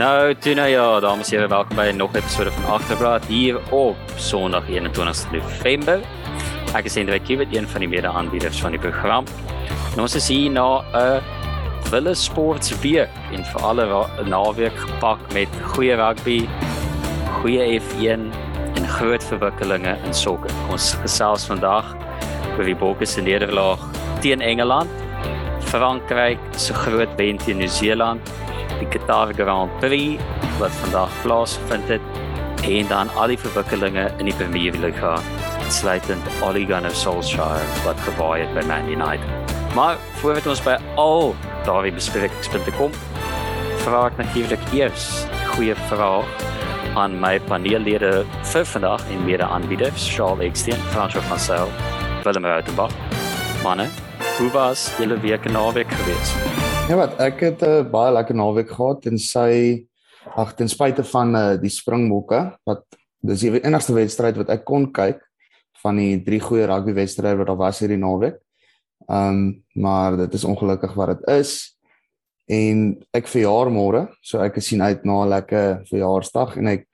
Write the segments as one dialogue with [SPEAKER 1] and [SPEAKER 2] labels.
[SPEAKER 1] Nou, toe nou ja, dames en here, welkom by nog 'n episode van Agterblad hier op Sondag 21 November. Ek is Hendrik Kiewit, een van die mede-aanbieders van die program. En ons is hier na 'n Wille Sports week en vir alle naweek gepak met goeie rugby, goeie F1 en groot verwikkelinge in sokker. Ons gesels vandag oor die Bokke se nederlaag teen Engeland, Frankryk se groot wen teen Nieu-Seeland die Qatar Grand Prix wat vandag plaasvind het en dan al die verwikkelinge in die Premier League sluitend Ole Gunnar Solskjaer wat gewaai het by Man United. Maar voordat ons by al daardie besprekingspunte kom, vra ek natuurlik eers goeie vrae aan my paneellede vir vandag en mede-aanbieders, Charles Eksteen, François Sail, Willem Rautenbach. Manne, hoe was julle week en naweek geweest?
[SPEAKER 2] Ja wat, ek het 'n uh, baie lekker naweek gehad en sy ag ten spyte van uh, die Springbokke wat dis die enigste wedstryd wat ek kon kyk van die drie goeie rugby wedstryde wat daar was hierdie naweek. Ehm um, maar dit is ongelukkig wat dit is. En ek verjaar môre, so ek sien uit na 'n lekker verjaarsdag en ek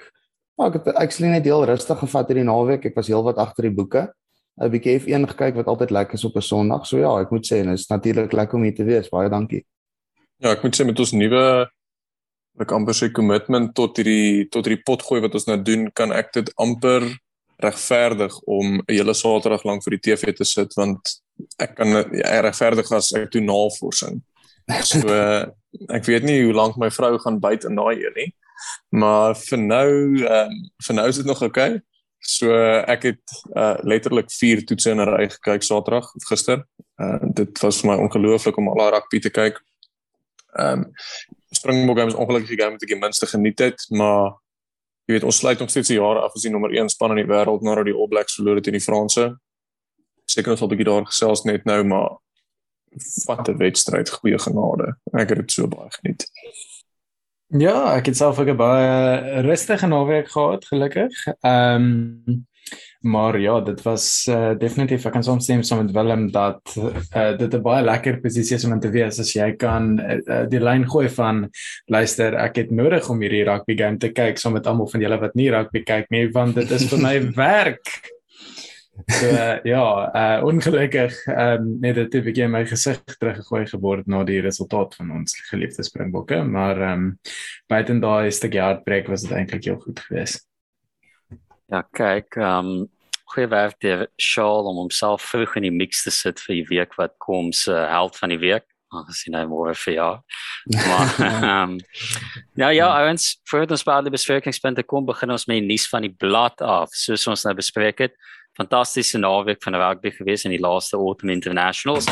[SPEAKER 2] ek het sien net heel rustig gevat hierdie naweek. Ek was heelwat agter die boeke. 'n Bietjie F1 gekyk wat altyd lekker is op 'n Sondag. So ja, ek moet sê dit is natuurlik lekker om hier te wees. Baie dankie.
[SPEAKER 3] Ja, ek moet sê met ons nuwe ek amper sê commitment tot hierdie tot hierdie potgooi wat ons nou doen, kan ek dit amper regverdig om 'n hele Saterdag lank vir die TV te sit want ek kan ja, regverdig as ek doen navorsing. So ek weet nie hoe lank my vrou gaan byt in daai een nie. Maar vir nou ehm um, vir nou is dit nog oukei. Okay. So ek het uh letterlik 4 toetse in 'n ry gekyk Saterdag gister. Uh dit was vir my ongelooflik om al daai rugby te kyk. Ehm um, Springbok games ongelukkig die game wat ek die minste geniet het, maar jy weet ons sluit nog steeds die jare af as die nommer 1 span in die wêreld nadat die All Blacks verloor het teen die Franse. Seker ons sal 'n bietjie daar gesels net nou, maar wat 'n wedstryd, goeie genade. Ek het dit so baie geniet.
[SPEAKER 4] Ja, ek het self ook 'n baie rustige naweek gehad, gelukkig. Ehm um, maar ja, dit was uh, definitief ek kan soms stem saam met Willem dat uh, dit 'n baie lekker posisie is om in te wees as jy kan uh, die lyn gooi van luister, ek het nodig om hierdie rugby game te kyk saam met almal van julle wat nie rugby kyk nie, want dit is vir my werk. So uh, ja, uh, ongelukkig um, net dit het begin my gesig teruggegooi geword na die resultaat van ons geliefde Springbokke, maar ehm um, buiten daai stukkie hartbreek was dit eintlik heel goed geweest.
[SPEAKER 1] Ja, kyk, ehm um, goeie werk deur Shaul om homself vroeg in die mix te sit vir die week wat kom se uh, held van die week. Aangesien hy môre vir jaar. Maar um, ja, ja, ons voor ons by die besprekingspunte kom, begin ons met die nuus van die blad af, soos ons nou bespreek het. Fantastiese naweek van rugby gewees in die laaste Autumn Internationals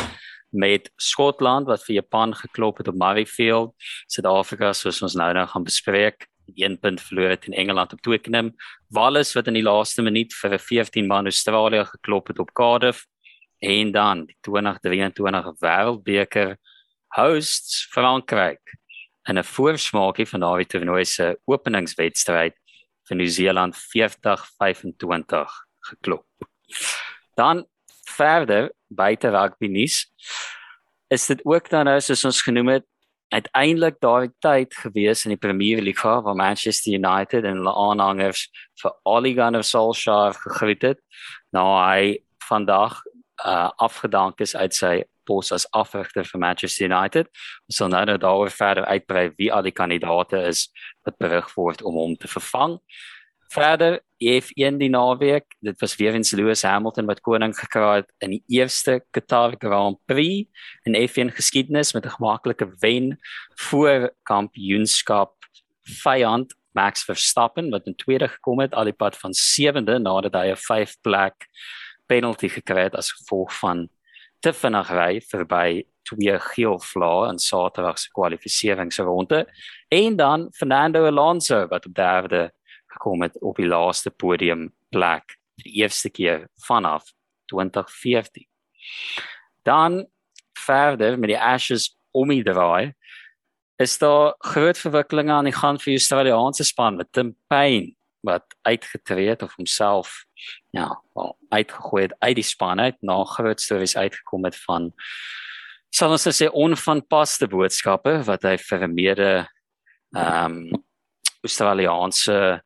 [SPEAKER 1] met Skotland wat vir Japan geklop het op Murrayfield, Suid-Afrika soos ons nou nou gaan bespreek een punt verloor in Engeland op Twickenham. Wallace wat in die laaste minuut vir 'n 14 man Australië geklop het op Cardiff en dan die 2023 Wêreldbeker hosts Frankryk in 'n voorsmaakie van daardie toernooi se openingswedstryd vir Nieu-Seeland 40-25 geklop. Dan verder buite rugby nuus is dit ook dan nou soos ons genoem het uiteindelik daai tyd gewees in die Premier League waar Manchester United en hulle aanhangers vir Ole Gunnar Solskjaer gegroet het nou hy vandag uh, afgedank is uit sy pos as afrigter vir Manchester United. Ons sal nou nou daaroor verder uitbrei wie al die kandidaate is wat berig word om hom te vervang verder. F1 die naweek, dit was weer eens Lewis Hamilton wat koning gekraai het in die eerste Qatar Grand Prix in F1 geskiedenis met 'n gemaklike wen voor kampioenskap vyand Max Verstappen wat in tweede gekom het al die pad van sewende nadat hy 'n 5 plek penalty gekry het as gevolg van te vinnig ry verby twee geel vlae in Saterdag se kwalifikasieringsronde en dan Fernando Alonso wat op derde gekom het op die laaste podium plek die eerste keer vanaf 2014. Dan verder met die Ashes om die draai is daar groot verwikkelinge aan die gang vir die Australiese span met Tim Payne wat uitgetree het of homself ja, wel uitgegooi het uit die span uit na groot stories uitgekom het van sal ons sê onvanpaste boodskappe wat hy vir 'n mede ehm um, Australiese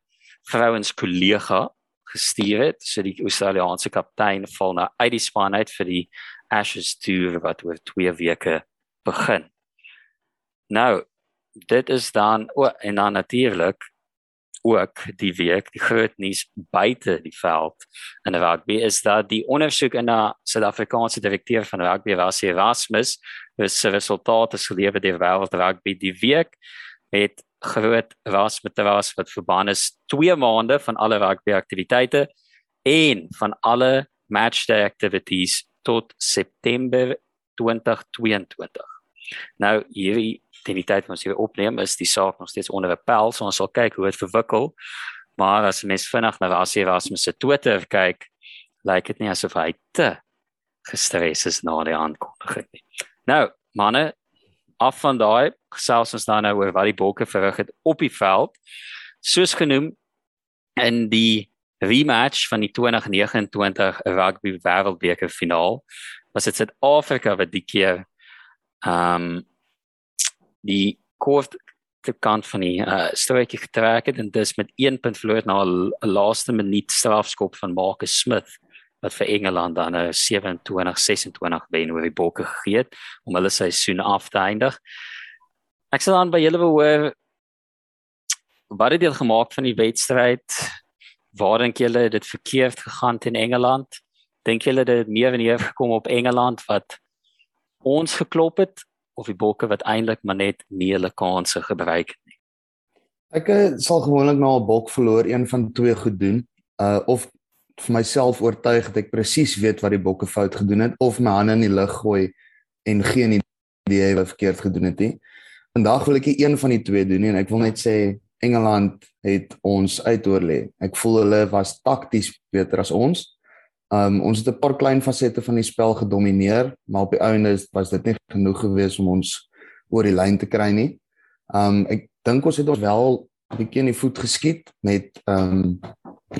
[SPEAKER 1] vrouens kollega gestuur het. So die Australiese kaptein val nou uit die span uit vir die Ashes toer wat oor 2 weke begin. Nou, dit is dan o oh, en dan natuurlik ook die week die groot nuus buite die veld in rugby is dat die ondersoek in 'n Suid-Afrikaanse direkteur van rugby was Erasmus se resultate gelewer deur wêreld rugby die week het groot ras met ras wat verbân is 2 maande van alle rugby aktiwiteite en van alle matchday activities tot September 2022. Nou hierdie teen die tyd wat ons hier opneem is die saak nog steeds onder appel, so ons sal kyk hoe dit verwikkel. Maar as mens vinnig na Rassie Erasmus se Twitter kyk, lyk dit nie asof hy te gestres is na die aankondiging nie. Nou, manne, af van daai gesels ons dan nou oor wat die Bokke verrig het op die veld. Soos genoem in die rematch van die 2029 Rugby Wêreldbeker finaal was dit Suid-Afrika wat die keer ehm um, die kort te kant van die uh, strooitjie getrek het en dis met 1 punt verloor na 'n laaste minuut strafskop van Marcus Smith wat vir Engeland dan 'n 27-26 wen oor die Bokke gegee het om hulle seisoen af te eindig. Ek sal dan by julle hoor wat het julle gemaak van die wedstryd? Waar dink julle dit verkeerd gegaan in Engeland? Dink julle dit het meer en meer gekom op Engeland wat ons geklop het of die Bokke wat eintlik maar net nie hulle kansse gebruik het nie?
[SPEAKER 2] Ek uh, sal gewoonlik na 'n bok verloor een van twee goed doen. Uh of vir myself oortuig dat ek presies weet wat die bokke fout gedoen het of my hande in die lug gooi en geen idee wat verkeerd gedoen het nie. Vandag wil ek een van die twee doen nie, en ek wil net sê Engeland het ons uitoorlê. Ek voel hulle was takties beter as ons. Um ons het 'n paar klein fasette van die spel gedomeineer, maar op die einde was dit nie genoeg geweest om ons oor die lyn te kry nie. Um ek dink ons het ons wel 'n bietjie in die voet geskiet met um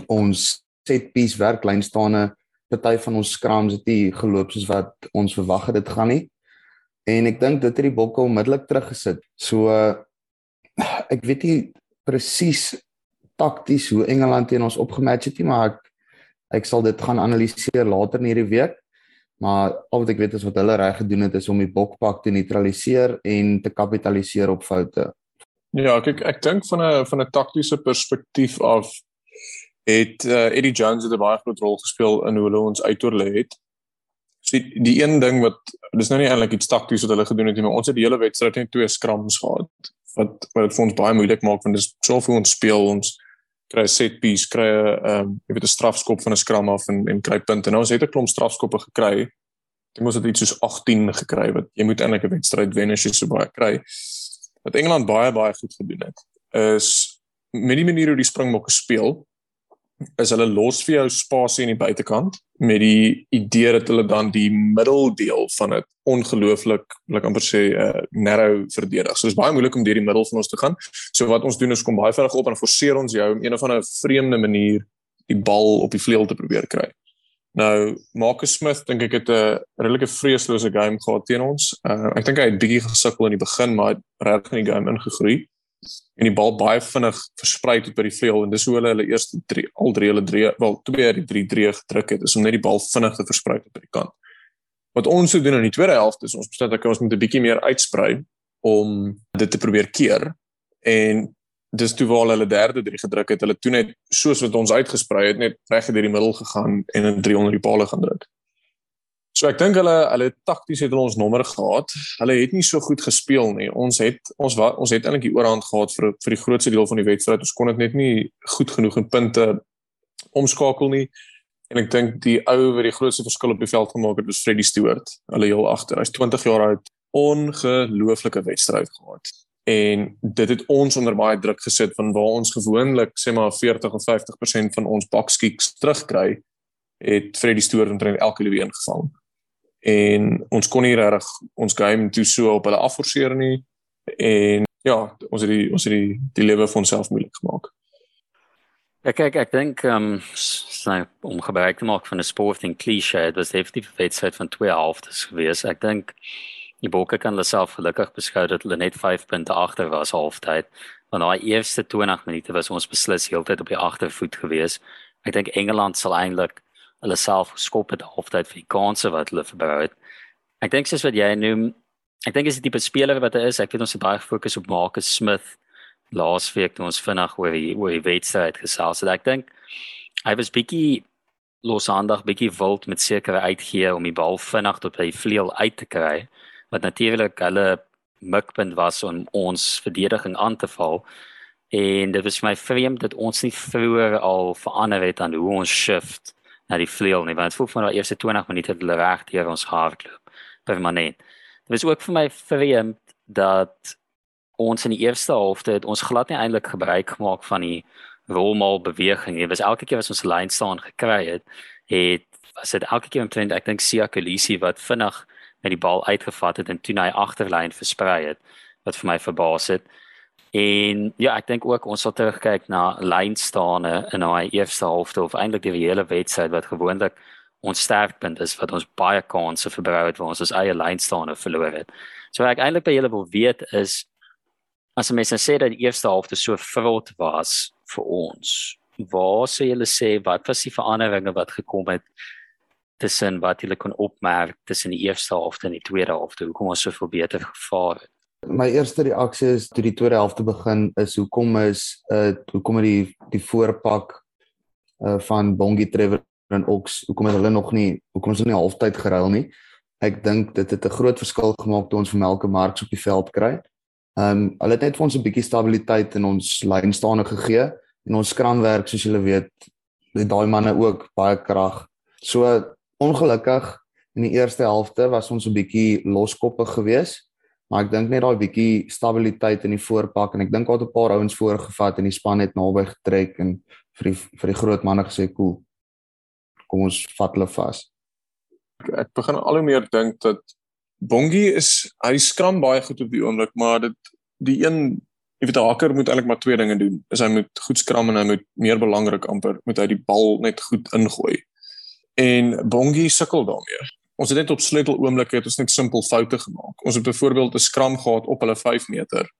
[SPEAKER 2] ons set piece werk lynstaande party van ons scrums het nie geloop soos wat ons verwag het dit gaan nie. En ek dink dit het die bokke onmiddellik teruggesit. So ek weet nie presies takties hoe Engeland teen ons opgematch het nie, maar ek ek sal dit gaan analiseer later in hierdie week. Maar al wat ek weet is wat hulle reg gedoen het is om die bokpak te neutraliseer en te kapitaliseer op foute.
[SPEAKER 3] Ja, kyk ek dink van 'n van 'n taktiese perspektief af het uh, Eddie Jones het 'n baie groot rol gespeel in hoe hulle ons uitoorlê het. So die, die een ding wat dis nou nie eintlik iets takties wat hulle gedoen het nie, maar ons het die hele wedstryd net twee scrums gehad wat wat dit vir ons baie moeilik maak want dis so vir ons speel ons kry 'n set piece, kry 'n ehm um, jy weet 'n strafskop van 'n scrum af en en kry punte. Nou ons het 'n klomp strafskoppe gekry. Ek moes dit iets soos 18 gekry wat jy moet eintlik 'n wedstryd wen as jy so baie kry. Wat Engeland baie baie goed gedoen het is met die manier hoe die Springbokke speel is hulle los vir jou spasie in die buitekant met die idee dat hulle dan die middeldeel van dit ongelooflik, ek amper sê, uh, narrow verdedig. So dit is baie moeilik om deur die middel van ons te gaan. So wat ons doen is kom baie vinnig op en forceer ons jou om een of ander vreemde manier die bal op die vleuel te probeer kry. Nou, Marcus Smith dink ek het 'n redelike vreeslose game gehad teen ons. Uh, ek dink hy het bietjie gesukkel in die begin, maar regtig in die game ingegroei en die bal baie vinnig versprei tot by die vleuel en dis hoe hulle hulle eerste drie al drie hulle drie wel twee uit die drie drie gedruk het is om net die bal vinnig te versprei tot by die kant. Wat ons sou doen in die tweede helfte is ons besluit dat ons moet 'n bietjie meer uitsprei om dit te probeer keer en dis toe waar hulle derde drie gedruk het hulle toe net soos wat ons uitgesprei het net reg deur die middel gegaan en in 300 die palle gaan druk. So ek dink hulle hulle takties het ons nommer gehad. Hulle het nie so goed gespeel nie. Ons het ons wa, ons het eintlik die oorhand gehad vir vir die grootste deel van die wedstryd. Ons kon dit net nie goed genoeg in punte omskakel nie. En ek dink die ou wat die grootste verskil op die veld gemaak het, was Freddie Stewart. Hulle heel agter. Hy's 20 jaar oud. Ongelooflike wedstryd gehad. En dit het ons onder baie druk gesit van waar ons gewoonlik sê maar 40 of 50% van ons box kicks terugkry het Freddie Stewart omtrent elke liewe ingevang en ons kon nie regtig ons game toe so op hulle afforceer nie en ja ons het die ons het die die lewe vir onsself moeilik gemaak.
[SPEAKER 1] Ja kyk ek dink ehm um, om gebruik te maak van 'n sporting cliché dit was definitief 'n wedstryd van twee halftes gewees. Ek dink die Bokke kan hulle self gelukkig beskou dat hulle net 5 punte agter was halftyd. Want daai eerste 20 minute was ons beslis heeltyd op die agtervoet gewees. Ek dink Engeland sal eintlik hulle self geskop het halftyd vir die kansse wat hulle verbou het. Ek dink soos wat jy noem, ek dink is die tipe speler wat hy is. Ek weet ons het baie gefokus op Marcus Smith laasweek toe ons vinnig oor die oor die wedstryd gesels het. Ek dink hy was bietjie losandig, bietjie wild met sekere uitgee om die bal vinnig tot by die vleuel uit te kry wat natuurlik hulle mikpunt was om ons verdediging aan te val. En dit was my vreemd dat ons nie vroeër al verander het aan hoe ons shift na die vleuel nie. Want voor van die eerste 20 minute het hulle reg hier ons hardloop permanent. Dit was ook vir my vreemd dat ons in die eerste helfte het ons glad nie eintlik gebruik gemaak van die rolmal beweging. Dit was elke keer as ons lyn staan gekry het, het was dit elke keer omtrent ek dink Sia Kolisi wat vinnig met die bal uitgevat het en toe na die agterlyn versprei het wat vir my verbaas het. En ja, ek dink ook ons sal terugkyk na lynstaane in daai eerste helfte of eintlik die hele wedstryd wat gewoonlik ons sterkpunt is wat ons baie kansse verbruik het waar ons ons eie lynstaane verloor het. So ek eintlik by julle wil weet is as mense sê dat die eerste helfte so vrot was vir ons. Waar sê julle sê wat was die veranderinge wat gekom het tussen wat julle kon opmerk tussen die eerste helfte en die tweede helfte? Hoekom ons soveel beter gevaar het?
[SPEAKER 2] My eerste reaksie is toe die tweede helfte begin is hoekom is uh hoekom het die die voorpak uh van Bongi Trevor en Ox hoekom het hulle nog nie hoekom is hulle nie halftyd geruil nie? Ek dink dit het 'n groot verskil gemaak toe ons vir Melke Marks op die veld kry. Um, hulle het net vir ons 'n bietjie stabiliteit in ons lynstaande gegee en ons skranwerk soos julle weet, het daai manne ook baie krag. So ongelukkig in die eerste helfte was ons 'n bietjie loskoppig geweest, maar ek dink net daai bietjie stabiliteit in die voorpak en ek dink daar het 'n paar ouens voorgevat en die span het naby getrek en vir die vir die groot manne gesê, "Cool. Kom ons vat hulle vas."
[SPEAKER 3] Ek begin al hoe meer dink dat Bongi is hy skram baie goed op die oomblik, maar dit die een jy weet 'n haker moet eintlik maar twee dinge doen. Is hy moet goed skram en hy moet meer belangrik amper moet hy die bal net goed ingooi. En Bongi sukkel daarmee. Ons het net op sleutel oomblikke het ons net simpel foute gemaak. Ons het byvoorbeeld 'n skram gehad op hulle 5 meter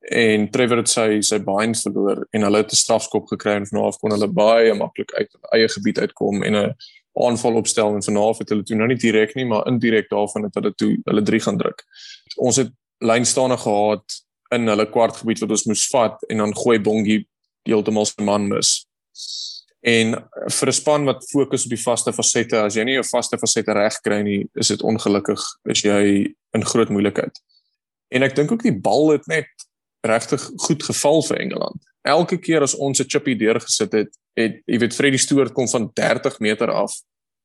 [SPEAKER 3] en Trevor het sy sy bind verloor en hulle het 'n strafskop gekry en vanaf kon hulle baie maklik uit eie gebied uitkom en 'n aanval opstel en vanaf het hulle toe nou nie direk nie maar indirek daarvan het hulle toe hulle 3 gaan druk. Ons het lynstaande gehad in hulle kwartgebied wat ons moes vat en dan gooi Bongi heeltemal se man mis. En vir 'n span wat fokus op die vaste fasette, as jy nie jou vaste fasette reg kry nie, is dit ongelukkig is jy in groot moeilikheid. En ek dink ook die bal het net regtig goed geval vir Engeland. Elke keer as ons 'n chippy deurgesit het, het jy weet Freddie Stewart kom van 30 meter af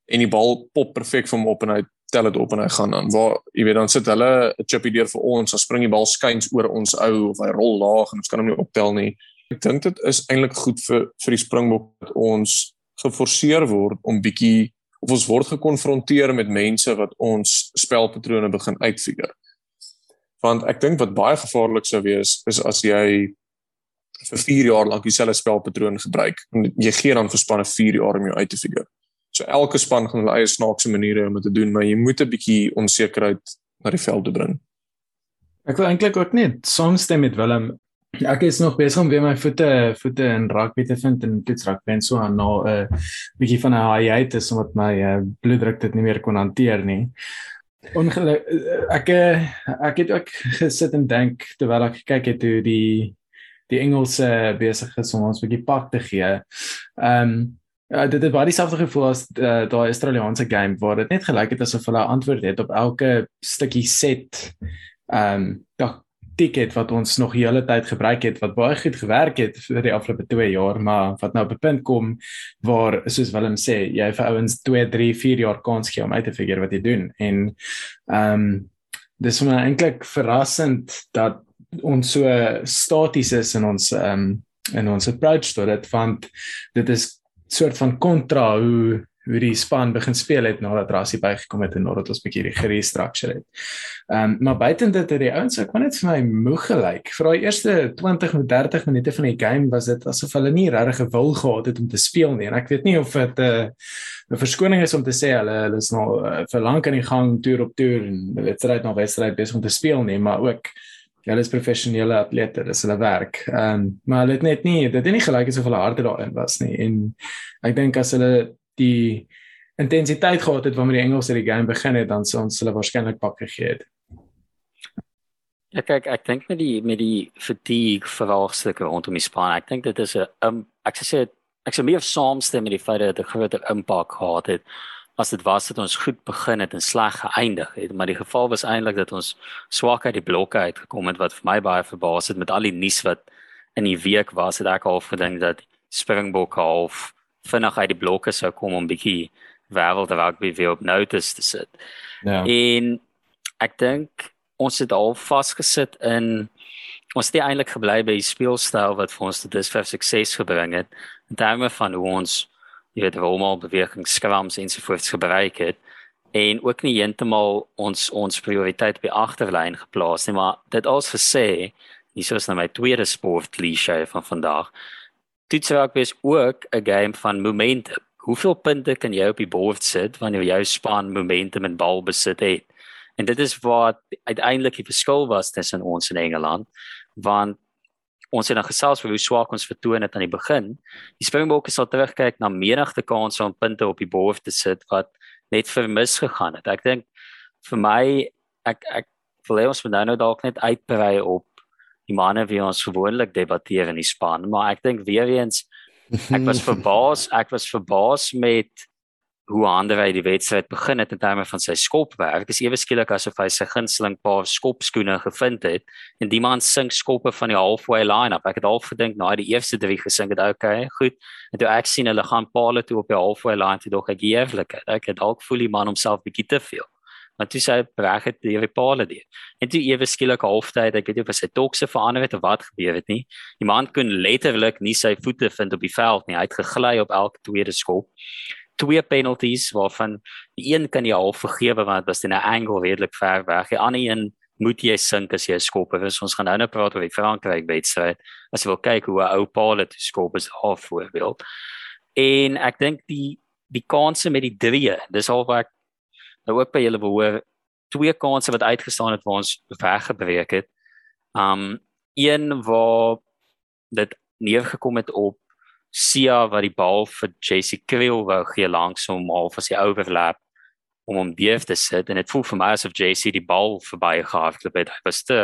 [SPEAKER 3] en die bal pop perfek vir hom op en hy tel dit op en hy gaan dan waar jy weet dan sit hulle 'n chippy deur vir ons dan spring die bal skuins oor ons ou of hy rol laag en ons kan hom nie optel nie ek dink dit is eintlik goed vir vir die springbok dat ons geforseer word om bietjie of ons word gekonfronteer met mense wat ons spelpatrone begin uitfigure want ek dink wat baie gevaarlik sou wees is as jy vir 4 jaar lank dieselfde spelpatroon gebruik en jy gee dan vir spanne 4 jaar om jou uit te figure So elke span gaan hulle eie snaakse maniere om dit te doen, maar jy moet 'n bietjie onsekerheid na die veld bring.
[SPEAKER 4] Ek wil eintlik ook net saamstem met Willem. Ek is nog besig om weer my voete voete in rugby te vind en raak ben so aan nou 'n uh, bietjie van 'n hiatus omdat my uh, bloeddruk dit nie meer kon hanteer nie. Ongeluk ek eh, ek het ook gesit en dink terwyl ek kyk het hoe die die Engelse besig is om ons 'n bietjie pak te gee. Ehm um, Ja, dit het baie dieselfde gevoel as uh, daai Australiese game waar dit net gelyk het asof hulle antwoord het op elke stukkie set. Ehm um, ticket wat ons nog die hele tyd gebruik het wat baie goed gewerk het vir die afgelope 2 jaar maar wat nou op 'n punt kom waar soos Willem sê jy vir ouens 2 3 4 jaar kans gee om uit te figure wat jy doen. En ehm um, dis vir my eintlik verrassend dat ons so staties is in ons ehm um, in ons approach tot dit want dit is soort van kontra hoe hoe die span begin speel het nadat Rassie bygekom het en nadat ons bietjie die gerestructure het. Ehm um, maar buiten dit het die ouens ek kon net vir my moeg gelyk. Vir daai eerste 20 of 30 minute van die game was dit asof hulle nie regtig gewil gehad het om te speel nie. En ek weet nie of dit 'n uh, 'n verskoning is om te sê hulle hulle is nou uh, vir lank aan die gang toer op toer en wedstryd na wedstryd besig om te speel nie, maar ook hulle is professionele atlete, dis hulle werk. Ehm um, maar hulle het net nie dit het nie gelyk asof hulle harde daarin was nie. En ek dink as hulle die intensiteit gehad het wanneer die Engelse die game begin het dan sou ons hulle waarskynlik pak gegee het.
[SPEAKER 1] Ja kyk, ek dink met die met die fatigue vraagstukke rondom die span, ek dink dit is 'n um, ek sê ek sê meer saamstem met die feit dat dit groter impak gehad het as dit was dat ons goed begin het en sleg geëindig het, maar die geval was eintlik dat ons swak uit die blokke uitgekom het wat vir my baie verbaas het met al die nuus wat in die week was, het ek al gedink dat Springbok half vinnig uit die blokke sou kom om bietjie wêreld rugby weer op notice te sit. Ja. En ek dink ons het al vasgesit in ons het eintlik gebly by die speelstyl wat vir ons tot dusver sukses gebring het. In terme van hoe ons jy weet romal beweging scrums en so voort gebruik het en ook nie heeltemal ons ons prioriteit by agterlyn geplaas nie, maar dit als gesê, hier is nou my tweede sport kliseë van vandag toetswerk is ook 'n game van momentum. Hoeveel punte kan jy op die bord sit wanneer jou span momentum en bal besit het? En dit is wat uiteindelik die verskil was tussen ons en Engeland, want ons het dan gesels oor hoe swak ons vertoon het aan die begin. Die Springbokke sal terugkyk na menigte kansse om punte op die bord te sit wat net vermis gegaan het. Ek dink vir my ek ek wil hê ons moet nou dalk net uitbrei op die manne wie ons gewoonlik debatteer in die span, maar ek dink weer eens ek was verbaas, ek was verbaas met hoe Andre die wedstryd begin het in terme van sy skopwerk. Dit is ewe skielik asof hy sy gunsteling paar skopskoene gevind het en die man sink skoppe van die halfway line-up. Ek het al gedink nou die eerste drie gesink het okay, goed. En toe ek sien hulle gaan paal toe op die halfway line, toe dog ek eerlik, ek het dalk voel die man homself bietjie te veel want toe sy reg het die repale die. En toe ewe skielik halftyd, ek weet nie of sy tokse verander het of wat gebeur het nie. Die man kon letterlik nie sy voete vind op die veld nie. Hy het gegly op elke tweede skop. Twee penalties waarvan die een kan jy half vergewe want dit was in 'n angle redelik ver weg. Die ander een moet jy sink as jy 'n skop het. Ons gaan nou net praat oor die Frankryk wedstryd. As jy wil kyk hoe 'n ou paal het skop is half voorbeeld. En ek dink die die kanse met die drie, dis al wat ek nou ook by julle behoor twee kansse wat uitgestaan het waar ons weggebreek het. Um een waar dit neergekom het op Sia wat die bal vir JC Kriel wou gee langs hom half as hy overlap om hom weer te sit en dit voel vir my asof JC die bal verby gehardloop het. Hy was te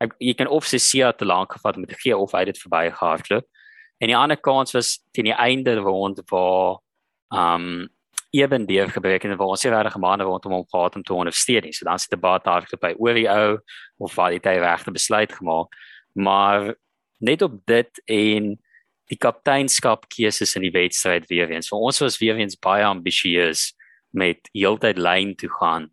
[SPEAKER 1] ek, jy kan of sy Sia te lank gevat met die gee of hy dit verby gehardloop. En die ander kans was teen die einde rond waar um ewen deur gebruik en waar ons nie regtig maande rondom hom gehad om te ondersteun nie. So dan sit die debat daar by oor die ou of wat het hy regte besluit gemaak. Maar net op dit en die kapteinskap keuses in die wedstryd weer eens. Vir ons was weer eens baie ambisieus met heeltyd lyn toe gaan.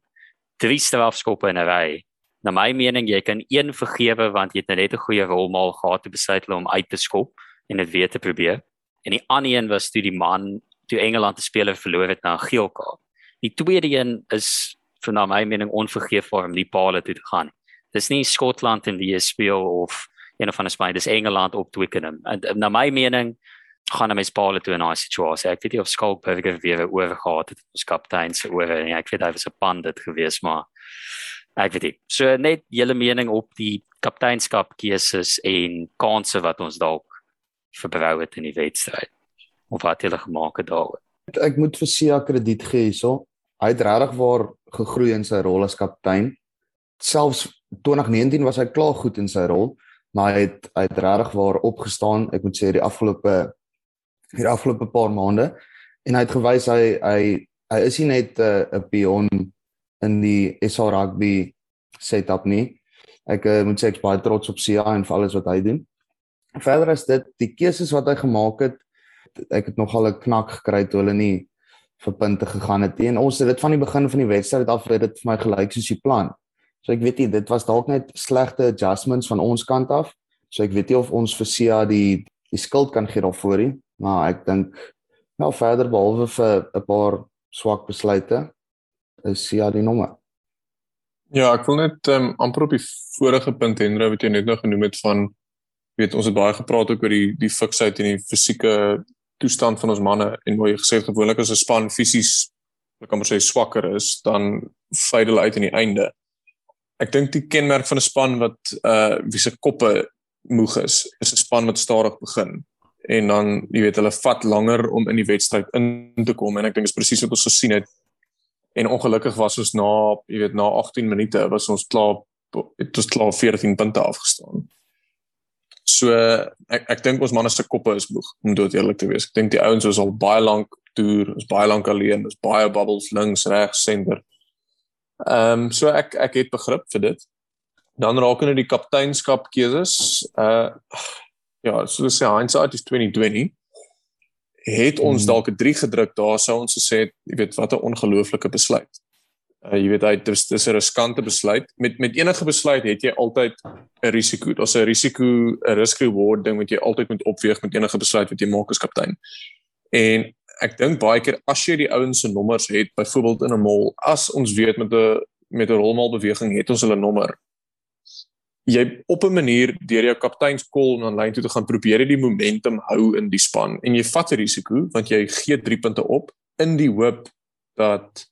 [SPEAKER 1] Drie strafskoppe in 'n ry. Na my mening jy kan een vergewe want jy het net 'n goeie rolmaal gehad te besluit om uit te skop en dit weer te probeer. En die ander een was toe die man toe Engeland 'n speler verloor het na 'n geel kaart. Die tweede een is vir na my mening onvergeefbaar om die paale toe te gaan. Dis nie Skotland in die speel of een of ander span, dis Engeland op Twickenham. En na my mening gaan hulle mes paale toe in 'n situasie. Ek weet nie of Skalkberger weer oor gehad het as kaptein se oor en ek weet hy was 'n pandit geweest, maar ek weet nie. So net julle mening op die kapteinskap keuses en kansse wat ons dalk verbrou het in die wedstryd of wat hulle gemaak het daaroor.
[SPEAKER 2] Ek moet vir Sia krediet gee hierso. Hy het regtig waar gegroei in sy rol as kaptein. Selfs 2019 was hy klaar goed in sy rol, maar hy het hy het regtig waar opgestaan. Ek moet sê die afgelope die afgelope paar maande en hy het gewys hy hy hy is nie net 'n uh, 'n pion in die SA rugby setup nie. Ek uh, moet sê ek is baie trots op Sia en vir alles wat hy doen. Verder is dit die keuses wat hy gemaak het ek het nogal 'n knak gekry toe hulle nie vir punte gegaan het nie. En ons het dit van die begin van die wedstryd af het dit vir my gelyk soos die plan. So ek weet nie dit was dalk net slegte adjustments van ons kant af. So ek weet nie of ons vir Sia die die skuld kan gee daarvoor nie, maar ek dink Nou verder behalwe vir 'n paar swak besluite is ja die nommer.
[SPEAKER 3] Ja, ek wil net um, amper op die vorige punt Hendra wat jy net nou genoem het van weet ons het baie gepraat oor die die fiksheid en die fisieke toestand van ons manne en hoe jy gesê het gewoonlik as 'n span fisies kan maar sê swakker is dan fade hulle uit in die einde. Ek dink die kenmerk van 'n span wat uh wie se koppe moeg is, is 'n span wat stadig begin en dan jy weet hulle vat langer om in die wedstryd in te kom en ek dink dit is presies wat ons gesien het. En ongelukkig was ons na jy weet na 18 minute was ons klaar het ons klaar 14 punte afgestaan. So ek ek dink ons manne se koppe is moeg om dood eerlik te wees. Ek dink die ouens is al baie lank toer, is baie lank alleen, is baie bubbles links, regs, senter. Ehm um, so ek ek het begrip vir dit. Dan raak hulle die kapteinskap keuses. Uh ja, so sê hindsight is 2020. Het ons hmm. dalk 'n 3 gedruk daar sou ons gesê het, jy weet wat 'n ongelooflike besluit. Uh jy weet hy dis dis 'n riskante besluit. Met met enige besluit het jy altyd 'n risiko. Daar's 'n risiko, 'n risk reward ding wat jy altyd moet opweeg met enige besluit wat jy maak as kaptein. En ek dink baie keer as jy die ouens se nommers het, byvoorbeeld in 'n mall, as ons weet met 'n met 'n rolmal beweging het ons hulle nommer jy op 'n manier deur jou kapteinskol en aanlyn toe te gaan probeer jy die momentum hou in die span en jy vat 'n risiko want jy gee 3 punte op in die hoop dat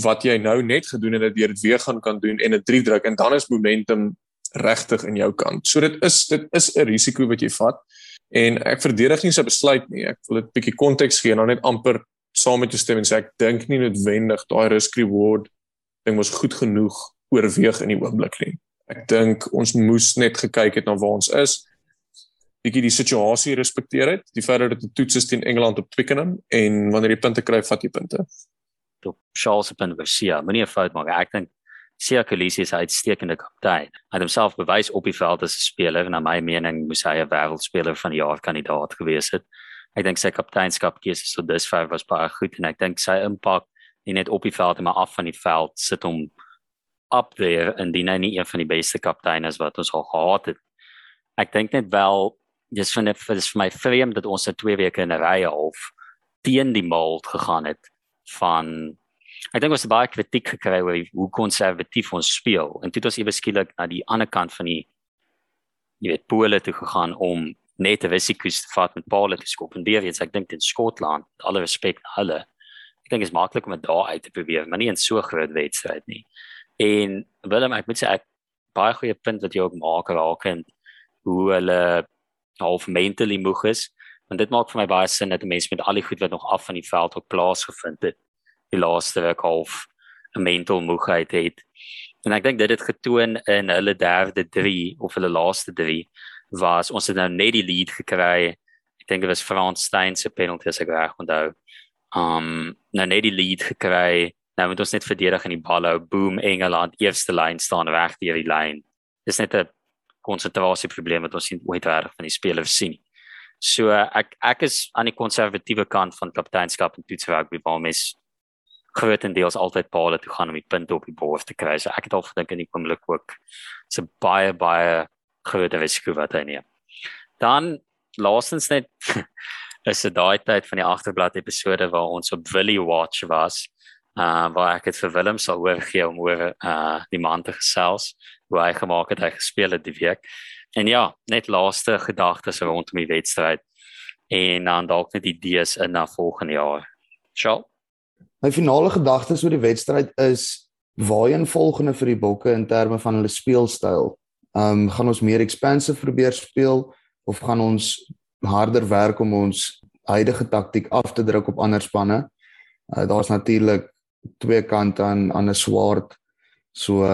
[SPEAKER 3] wat jy nou net gedoen het dat jy dit weer gaan kan doen en 'n 3 druk en dan is momentum regtig in jou kant. So dit is dit is 'n risiko wat jy vat en ek verdedig nie sy besluit nie. Ek wil dit bietjie konteks gee en dan net amper saam met jou stem en sê ek dink nie noodwendig daai risk reward ding was goed genoeg oorweeg in die oomblik nie. Ek dink ons moes net gekyk het na waar ons is. Bietjie die situasie respekteer het. Die feit dat dit 'n toets is teen Engeland op Twickenham en wanneer jy punte kry, vat jy punte.
[SPEAKER 1] Toe Charles op en Versia, moenie 'n fout maak. Ek dink Sia Kolisi is 'n uitstekende kaptein. Hy het homself bewys op die veld as 'n speler en na my mening moes hy 'n wêreldspeler van die jaar kandidaat gewees het. Ek dink sy kapteinskap keuse so dusver was baie goed en ek dink sy impak nie net op die veld maar af van die veld sit hom up there indien hy nie een van die beste kapteine is wat ons al gehad het. Ek dink net wel dis van dit is vir my vreemd dat ons se twee weke in 'n ry half teen die mold gegaan het van ek dink ons het baie kritiek gekry oor hoe konservatief ons speel. En dit was ewe skielik na die ander kant van die jy weet pole toe gegaan om net 'n risiko te vat met Paul te skop. En weer eens ek dink in Skotland alle respek hulle ek dink is maklik om dit daar uit te probeer maar nie in so groot wedstryd nie. En Willem, ek moet sê ek baie goeie punt wat jy ook maak rakend hoe hulle half mentally moeg is. Want dit maak vir my baie sin dat mense met al die goed wat nog af van die veld op plaasgevind het, die laaste week half 'n mental moegheid het. En ek dink dit het getoon in hulle derde 3 of hulle laaste 3 was ons het nou net die lead gekry. Ek dink dit was Frans Steyn se penalty as ek reg onthou. Um nou net die lead gekry Nou moet ons net verdedig in die bal hou. Boom Engeland eerste lyn staan reg deur die lyn. Dis net 'n konsentrasieprobleem wat ons sien ooit reg van die spelers sien. So ek ek is aan die konservatiewe kant van kapteinskap en toets rugby waar mens grootendeels altyd paal toe gaan om die punte op die bord te kry. So ek het al gedink in die oomblik ook so baie baie groot risiko wat hy neem. Dan laastens net is dit daai tyd van die agterblad episode waar ons op Willie Watch was uh waar ek dit vir Willem sal oorgee om oor uh die man te gesels hoe hy gemaak het hy gespeel het die week. En ja, net laaste gedagtes rondom die wedstryd en dan dalk net idees in na volgende jaar. Sjoe.
[SPEAKER 2] My finale gedagtes oor die wedstryd is waarheen volgende vir die Bokke in terme van hulle speelstyl. Um gaan ons meer expansive probeer speel of gaan ons harder werk om ons huidige taktik af te druk op ander spanne? Uh, Daar's natuurlik twee kante aan aan 'n swaard. So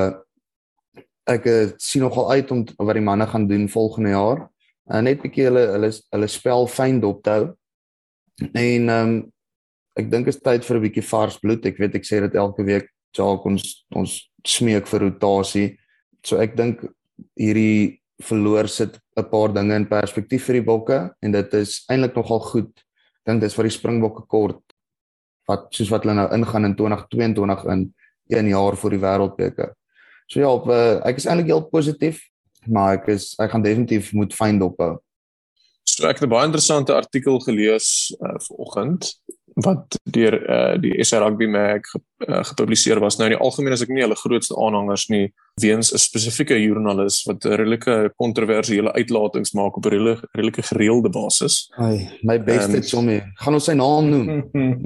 [SPEAKER 2] ek uh, sien nogal uit om wat die manne gaan doen volgende jaar. Uh, net bietjie hulle hulle hulle spel fyn dop te hou. En ehm um, ek dink is tyd vir 'n bietjie vars bloed. Ek weet ek sê dit elke week, Jacques ons ons smeek vir rotasie. So ek dink hierdie verloor sit 'n paar dinge in perspektief vir die bokke en dit is eintlik nogal goed. Ek dink dis vir die springbokke kort wat soos wat hulle nou ingaan in 2022 in 1 jaar voor die wêreldbeker. So ja, op, uh, ek is eintlik heel positief, maar ek is ek gaan definitief moet fyn dophou.
[SPEAKER 3] So ek het 'n baie interessante artikel gelees uh, vanoggend wat deur uh, die SA Rugby mag uh, gepubliseer was. Nou in die algemeen is ek nie hulle grootste aanhangers nie weens 'n spesifieke joernalis wat redelike kontroversiële uitlatings maak op 'n redelike gereelde basis.
[SPEAKER 2] Ai, my beste um, chommy. Gaan ons sy naam noem?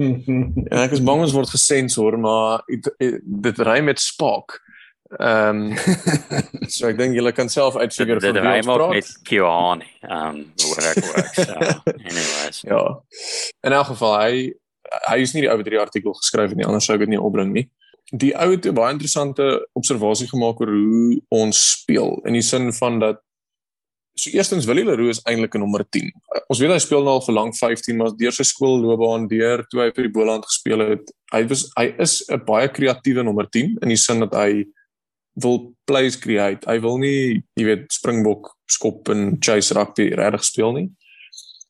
[SPEAKER 3] ja, ek is bang ons word gesensor, maar dit ry met Spark. Ehm um, so ek dink julle kan self uitfigure
[SPEAKER 1] van wie ons praat. Met Kiani. Ehm wat ek werk. So anyways.
[SPEAKER 3] Ja. In elk geval hy hy is nie die ou wat die artikel geskryf het nie, anders sou ek dit nie opbring nie. Die ou het 'n baie interessante observasie gemaak oor hoe ons speel in die sin van dat so eerstens Willie Leroux is eintlik 'n nommer 10. Ons weet hy speel nou al vir lank 15, maar deur sy skoolloopbaan deur toe hy vir die Boland gespeel het, hy was hy is 'n baie kreatiewe nommer 10 in die sin dat hy wil plays create. Hy wil nie, jy weet, Springbok skop en chase rugby regtig speel nie.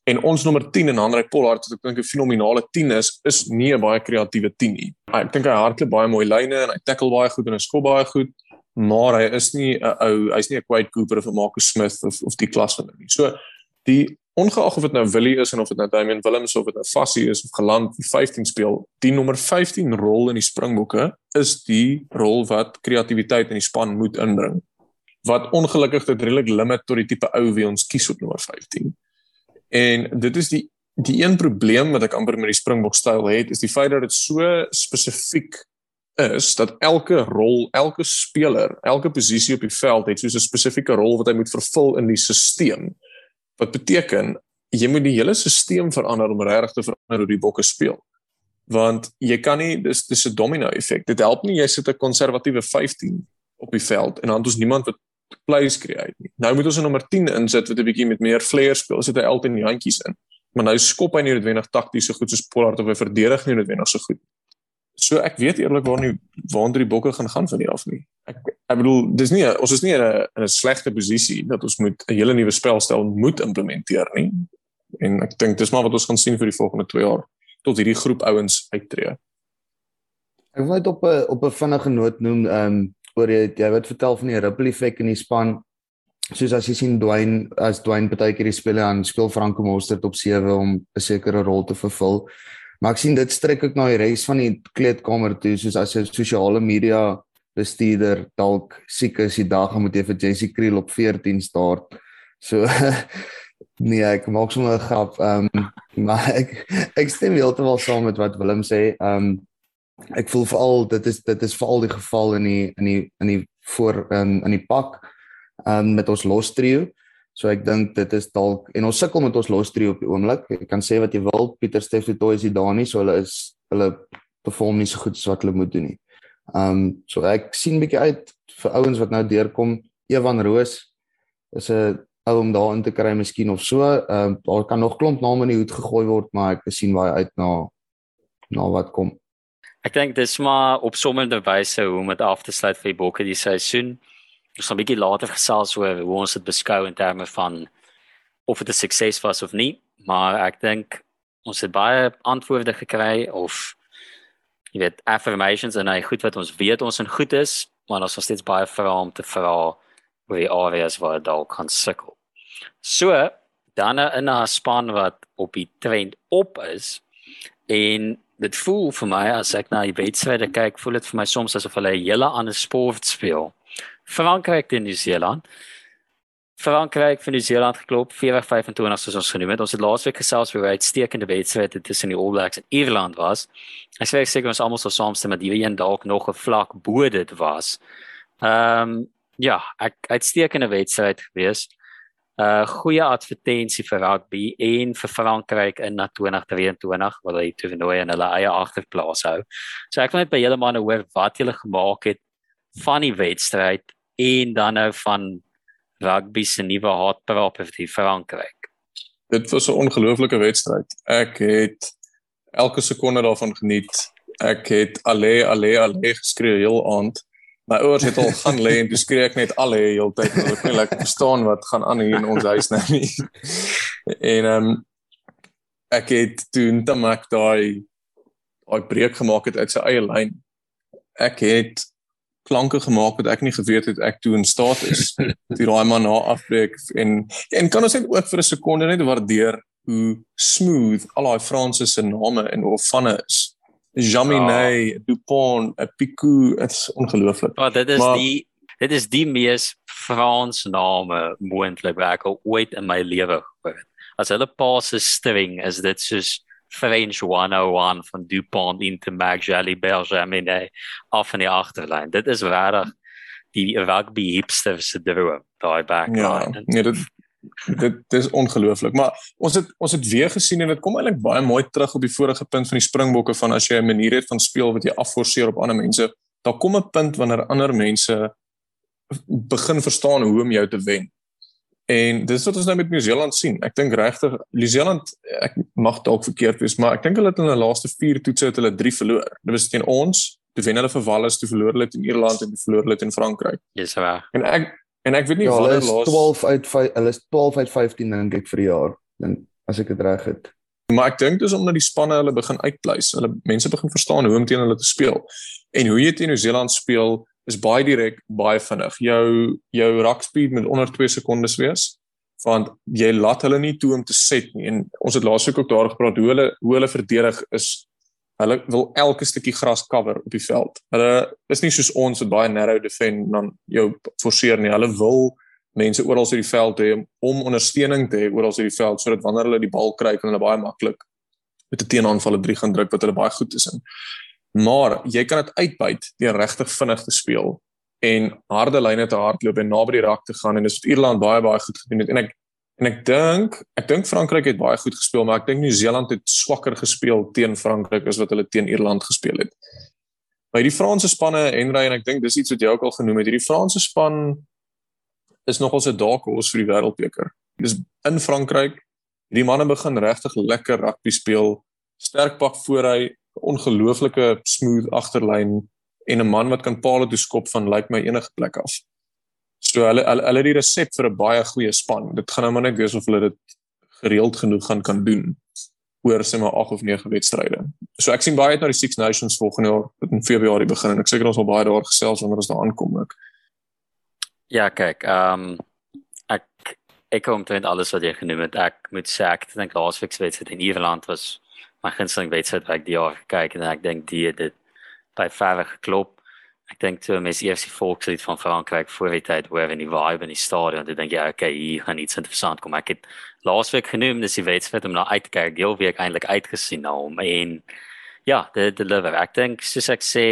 [SPEAKER 3] En ons nommer 10 en Andre Pollard wat ek dink 'n fenominale 10 is, is nie 'n baie kreatiewe 10 nie. Ek dink hy hardloop baie mooi lyne en hy tackle baie goed en hy skop baie goed, maar hy is nie 'n ou, hy's nie 'n Quade Cooper of 'n Marcus Smith of of die klas van hom nie. So die ongeag of dit nou Willie is en of dit nou Damian Willems of dit nou Fassie is of geland die 15 speel, die nommer 15 rol in die Springbokke is die rol wat kreatiwiteit in die span moet inbring. Wat ongelukkig dit redelik limit tot die tipe ou wie ons kies op nommer 15. En dit is die die een probleem wat ek amper met die Springbok styl het, is die feit dat dit so spesifiek is dat elke rol, elke speler, elke posisie op die veld het so 'n spesifieke rol wat hy moet vervul in die stelsel. Wat beteken jy moet die hele stelsel verander om regtig te verander hoe die bokke speel. Want jy kan nie dis dis 'n domino effek. Dit help nie jy sit 'n konservatiewe 15 op die veld en dan het ons niemand wat plays create nie. Nou moet ons 'n nommer 10 insit wat 'n bietjie met meer flair speel. Sit hy altyd in die handjies in. Maar nou skop hy nie noodwendig takties so goed soos Pollard of hy verdedig nie noodwendig so goed. So ek weet eerlikwaar nie waartoe die bokke gaan gaan van hier af nie. Ek ek bedoel dis nie ons is nie in 'n in 'n slegte posisie dat ons moet 'n hele nuwe spelstyl moet implementeer nie. En ek dink dis maar wat ons gaan sien vir die volgende 2 jaar tot hierdie groep ouens uittreë.
[SPEAKER 2] Ek wil net op 'n op 'n vinnige noot noem ehm um, oor jy jy het vertel van die ripple effek in die span. Soos as jy sien Dwayne as Dwayne baie keer die spele aan speel Franco Mostert op 7 om 'n sekere rol te vervul. Maar ek sien dit strek ek na die res van die kleedkamer toe soos as jy sosiale media bestuurder dalk siek is die dag moet jy vir Jessie Kriel op 14 start. So nee, ek maak sommer 'n grap. Ehm um, maar ek ek stem heeltemal saam met wat Willem sê. Ehm um, ek voel veral dit is dit is veral die geval in die in die in die voor in in die pak ehm um, met ons los trio. So ek dink dit is dalk en ons sukkel met ons los trio op die oomblik. Ek kan sê wat jy wil, Pieter Steff het toe is hier daar nie, so hulle is hulle perform nie so goed so wat hulle moet doen nie. Um, so ek sien bietjie uit vir ouens wat nou deurkom. Evan Roos is 'n ou om daarin te kry miskien of so. Um, daar kan nog klomp name in die hoed gegooi word, maar ek sien baie uit na na wat kom.
[SPEAKER 1] Ek dink dis maar op sommige wyse hoe om dit af te sluit vir die bokke die seisoen. Ons gaan 'n bietjie later gesels oor hoe ons dit beskou in terme van of dit 'n sukses was of nie, maar ek dink ons het baie antwoorde gekry of jy weet affirmations en hy goed wat ons weet ons in goed is, maar ons het steeds baie vrae om te vra oor die areas waar dit dalk kan sukkel. So dan 'n 'n span wat op die trend op is en dit voel vir my as ek na die wedstryde kyk, voel dit vir my soms asof hulle 'n hele ander sport speel. Frankryk teen Nieu-Seeland. Frankryk vir Nieu-Seeland geklop 40-25 soos ons genoem het. Ons het laasweek gesels oor hoe uitstekende wedstryd tussen die All Blacks en Ierland was. Ek sê ek seker ons almal sou saamstem dat hierdie een dalk nog 'n vlak bo dit was. Ehm um, ja, ek uitstekende wedstryd gewees. 'n uh, Goeie advertensie vir rugby en vir Frankryk in na 2023 waar hulle toernooi in hulle eie agterplaas hou. So ek wil net by julle manne hoor wat julle gemaak het van die wedstryd en dan nou van rugby se nuwe haatpraat vir die Frankryk.
[SPEAKER 3] Dit was 'n ongelooflike wedstryd. Ek het elke sekonde daarvan geniet. Ek het alle alle alle geskree heel aand. My ouers het al gaan lê en toe skree ek net alle heeltyd en ek kon lekker verstaan wat gaan aan hier in ons huis nou nie. En ehm um, ek het toe Tamak daai daai breek gemaak het uit sy eie lyn. Ek het klanke gemaak wat ek nie geweet het ek toe in staat is die raai man na afbreek en en kan ons net ook vir 'n sekonde net waardeer hoe smooth al daai Franse se name en hoe vanne is. Jaminet, ja. Dupont, Picou, dit is ongelooflik.
[SPEAKER 1] Maar dit is maar, die dit is die mees Frans name moontlik wat ek ooit in my lewe gehoor het. As hulle pas se string is dit soos French 101 van Dupont into Magjali Bergaminet af in die agterlyn. Dit is regtig die rugby hipster se droom daai backline.
[SPEAKER 3] Ja, nee, dit dit dis ongelooflik maar ons het ons het weer gesien en dit kom eintlik baie mooi terug op die vorige punt van die springbokke van as jy 'n manier het van speel wat jy afforceer op ander mense daar kom 'n punt wanneer ander mense begin verstaan hoe om jou te wen en dis wat ons nou met Nieu-Seeland sien ek dink regtig Nieu-Seeland ek mag dalk verkeerd wees maar ek dink hulle het in hulle laaste 4 toetse het hulle 3 verloor dit was teen ons toe wen hulle vir Wallis toe verloor hulle teen Ierland en toe verloor hulle teen Frankryk
[SPEAKER 1] dis reg
[SPEAKER 3] en ek En ek weet nie
[SPEAKER 2] ja, hulle is laas... 12 uit 5, hulle is 12 uit 15 dink ek vir die jaar. Dan as ek dit reg het.
[SPEAKER 3] Maar ek dink dis omdat die spanne hulle begin uitpleis. Hulle mense begin verstaan hoe om teen hulle te speel. En hoe jy teen Nieu-Seeland speel is baie direk, baie vinnig. Jou jou ruck speed moet onder 2 sekondes wees want jy laat hulle nie toe om te set nie. En ons het laasweek ook daar gepraat hoe hulle hoe hulle verdedig is Hulle wil elke stukkie gras cover op die veld. Hulle is nie soos ons wat baie narrow defend dan jou forceer nie. Hulle wil mense oral op die veld hê om ondersteuning te hê oral op die veld sodat wanneer hulle die bal kry kan hulle baie maklik met 'n teenaanval 'n drie gaan druk wat hulle baie goed is in. Maar jy kan dit uitbuit deur regtig vinnig te speel en harde lyne te hardloop en naby die rak te gaan en dis wat Ierland baie baie goed gedoen het en ek En ek dink, ek dink Frankryk het baie goed gespeel, maar ek dink Nieu-Seeland het swakker gespeel teen Frankryk as wat hulle teen Ierland gespeel het. By die Franse spanne Henry en ek dink dis iets wat jy ook al genoem het, hierdie Franse span is nogal se dalk ons vir die wêreldbeker. Dis in Frankryk. Hierdie manne begin regtig lekker rugby speel. Sterk pak voor hy, ongelooflike smooth agterlyn en 'n man wat kan paal toe skop van lyk like my enige plek af. So hulle hulle hulle het die resep vir 'n baie goeie span. Dit gaan nou maar net wees of hulle dit gereeld genoeg gaan kan doen oor sê maar 8 of 9 wedstryde. So ek sien baie uit na die Six Nations volgende jaar wat in Februarie begin en ek seker ons sal baie daar gesels wanneer ons daar aankom ook.
[SPEAKER 1] Ja, kyk, ehm um, ek ek kom teen alles wat jy genoem het. Ek moet sê ek dink laasweek se wedstryd in Ierland was my gunsteling wedstryd wat ek die jaar gekyk en ek dink die het dit by verre geklop ek dink toe mes EFC Volkslied van Frankryk voor die tyd hoor in die vibe in die stadion, dan dink jy okay, hier gaan iets interessant kom. Ek het laasweek genoem dis die wedstryd om na uit te kyk. Heel week eintlik uitgesien na hom en ja, die deliver. Ek dink soos ek sê,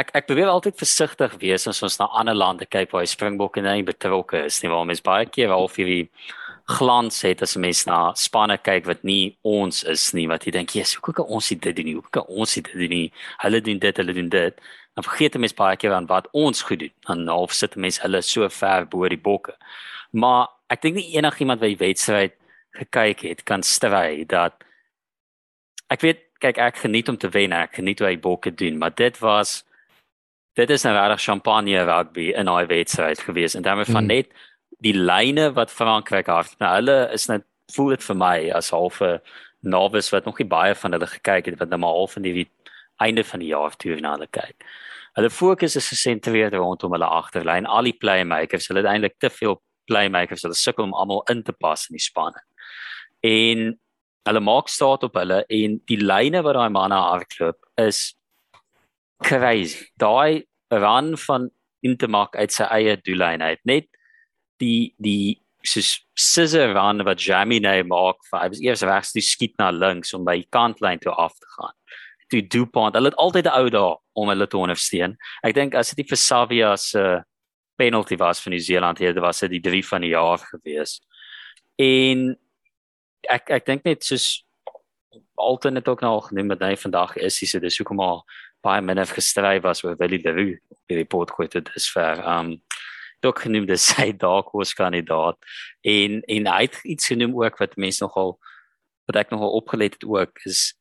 [SPEAKER 1] ek ek probeer altyd versigtig wees as ons na ander lande kyk waar hy Springbokke nie betrokke is nie, waar mens baie keer al die glans het as 'n mens na spanne kyk wat nie ons is nie, wat jy dink, "Jesus, hoe kan ons dit doen? Hoe kan ons dit doen nie? Hulle doen dit, hulle doen dit." dan vergeet mense baie keer aan wat ons goed doen. Dan half sit mense hulle so ver bo die bokke. Maar ek dink nie enigiemand wat die wedstryd gekyk het kan stry dat ek weet kyk ek geniet om te wen, ek geniet hoe hy bokke doen, maar dit was dit is 'n regtig champagne rugby in daai wedstryd gewees en daarmee van hmm. net die lyne wat Frankryk het. Nou hulle is net voel dit vir my as halfe novice wat nog nie baie van hulle gekyk het wat nou maar half in die einde van die jaar toe na hulle kyk. Hulle fokus is gesentreer rondom hulle agterlyn. Al die playmakers, hulle het eintlik te veel playmakers. Hulle sukkel om almal in te pas in die spanne. En hulle maak staat op hulle en die lyne wat daai manne hardloop is crazy. Daai run van Intermark uit sy eie doellyn uit. Net die die soos scissor run wat Jamie nou maak, hy was eers regs toe skiet na links om by die kantlyn toe af te gaan toe DuPont. Hulle het altyd 'n ou daar om hulle te ondersteun. Ek dink as dit vir Savia se uh, penalty was vir Nieu-Seeland hier, was dit die 3 van die jaar gewees. En ek ek dink net soos Alton het ook nou genoem dat hy vandag is hy so dis hoekom al baie minder gestry was oor Willie Leroux by die kwit dit is vir um ook genoem dis sy dark horse kandidaat en en hy het iets genoem ook wat mense nogal wat ek nogal opgelet het ook is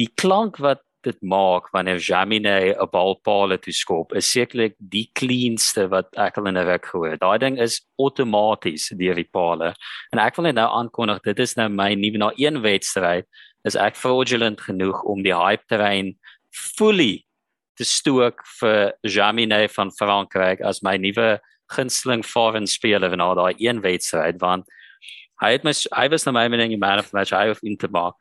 [SPEAKER 1] die klank wat dit maak wanneer Jamine 'n bal paal toe skop is sekerlik die cleanste wat ek al in 'n ruk gehoor. Daai ding is outomaties deur die paale. En ek wil net nou aankondig dit is nou my nuwe na een wedstryd is ek fraudulent genoeg om die hype terrein fully te stook vir Jamine van Frankryk as my nuwe gunsteling foreign speler van al daai een wedstryd want hy het my hy was na my mening die man of the match hy het in te maak.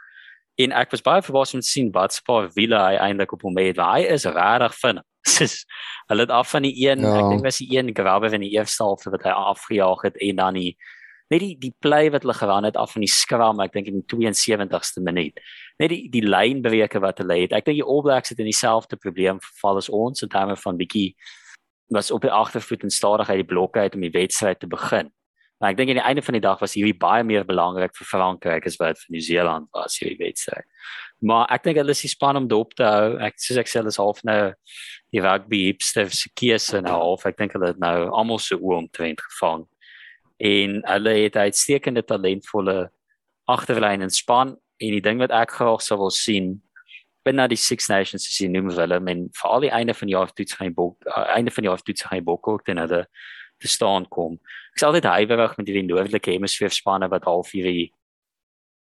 [SPEAKER 1] En ek was baie verbaas om te sien wat spaar Villa hy eintlik op hom het hy is regtig vinnig. Dis hulle het af van die een ja. ek dink was die een grabbe van die eerste halfte wat hy afgejaag het en dan die net die die play wat hulle geran het af van die skram ek dink in die 72ste minuut. Net die die lynbreuke wat hulle het. Ek dink die All Blacks het in dieselfde probleem geval as ons in terme van bietjie was op die agtervoet en stadigheid die blokke uit om die wedstryd te begin. Maar ek dink aan die einde van die dag was hierdie baie meer belangrik vir Frankryk as wat vir Nieu-Seeland was hierdie wedstryd. Maar ek dink hulle is die span om dop te hou. Ek soos ek sê hulle is half nou die rugby hipsters se keuse nou half. Ek dink hulle het nou almal se oë omtrent gevang. En hulle het uitstekende talentvolle agterlyn en span. En die ding wat ek graag sou wil sien binne die Six Nations is noem hulle men vir al die einde van die jaar toets gaan bok uh, einde van die jaar toets gaan bok ook dan hulle te staan kom. Ek sal dit huiwerig met die noordelike hemisfeer spanne wat half hierdie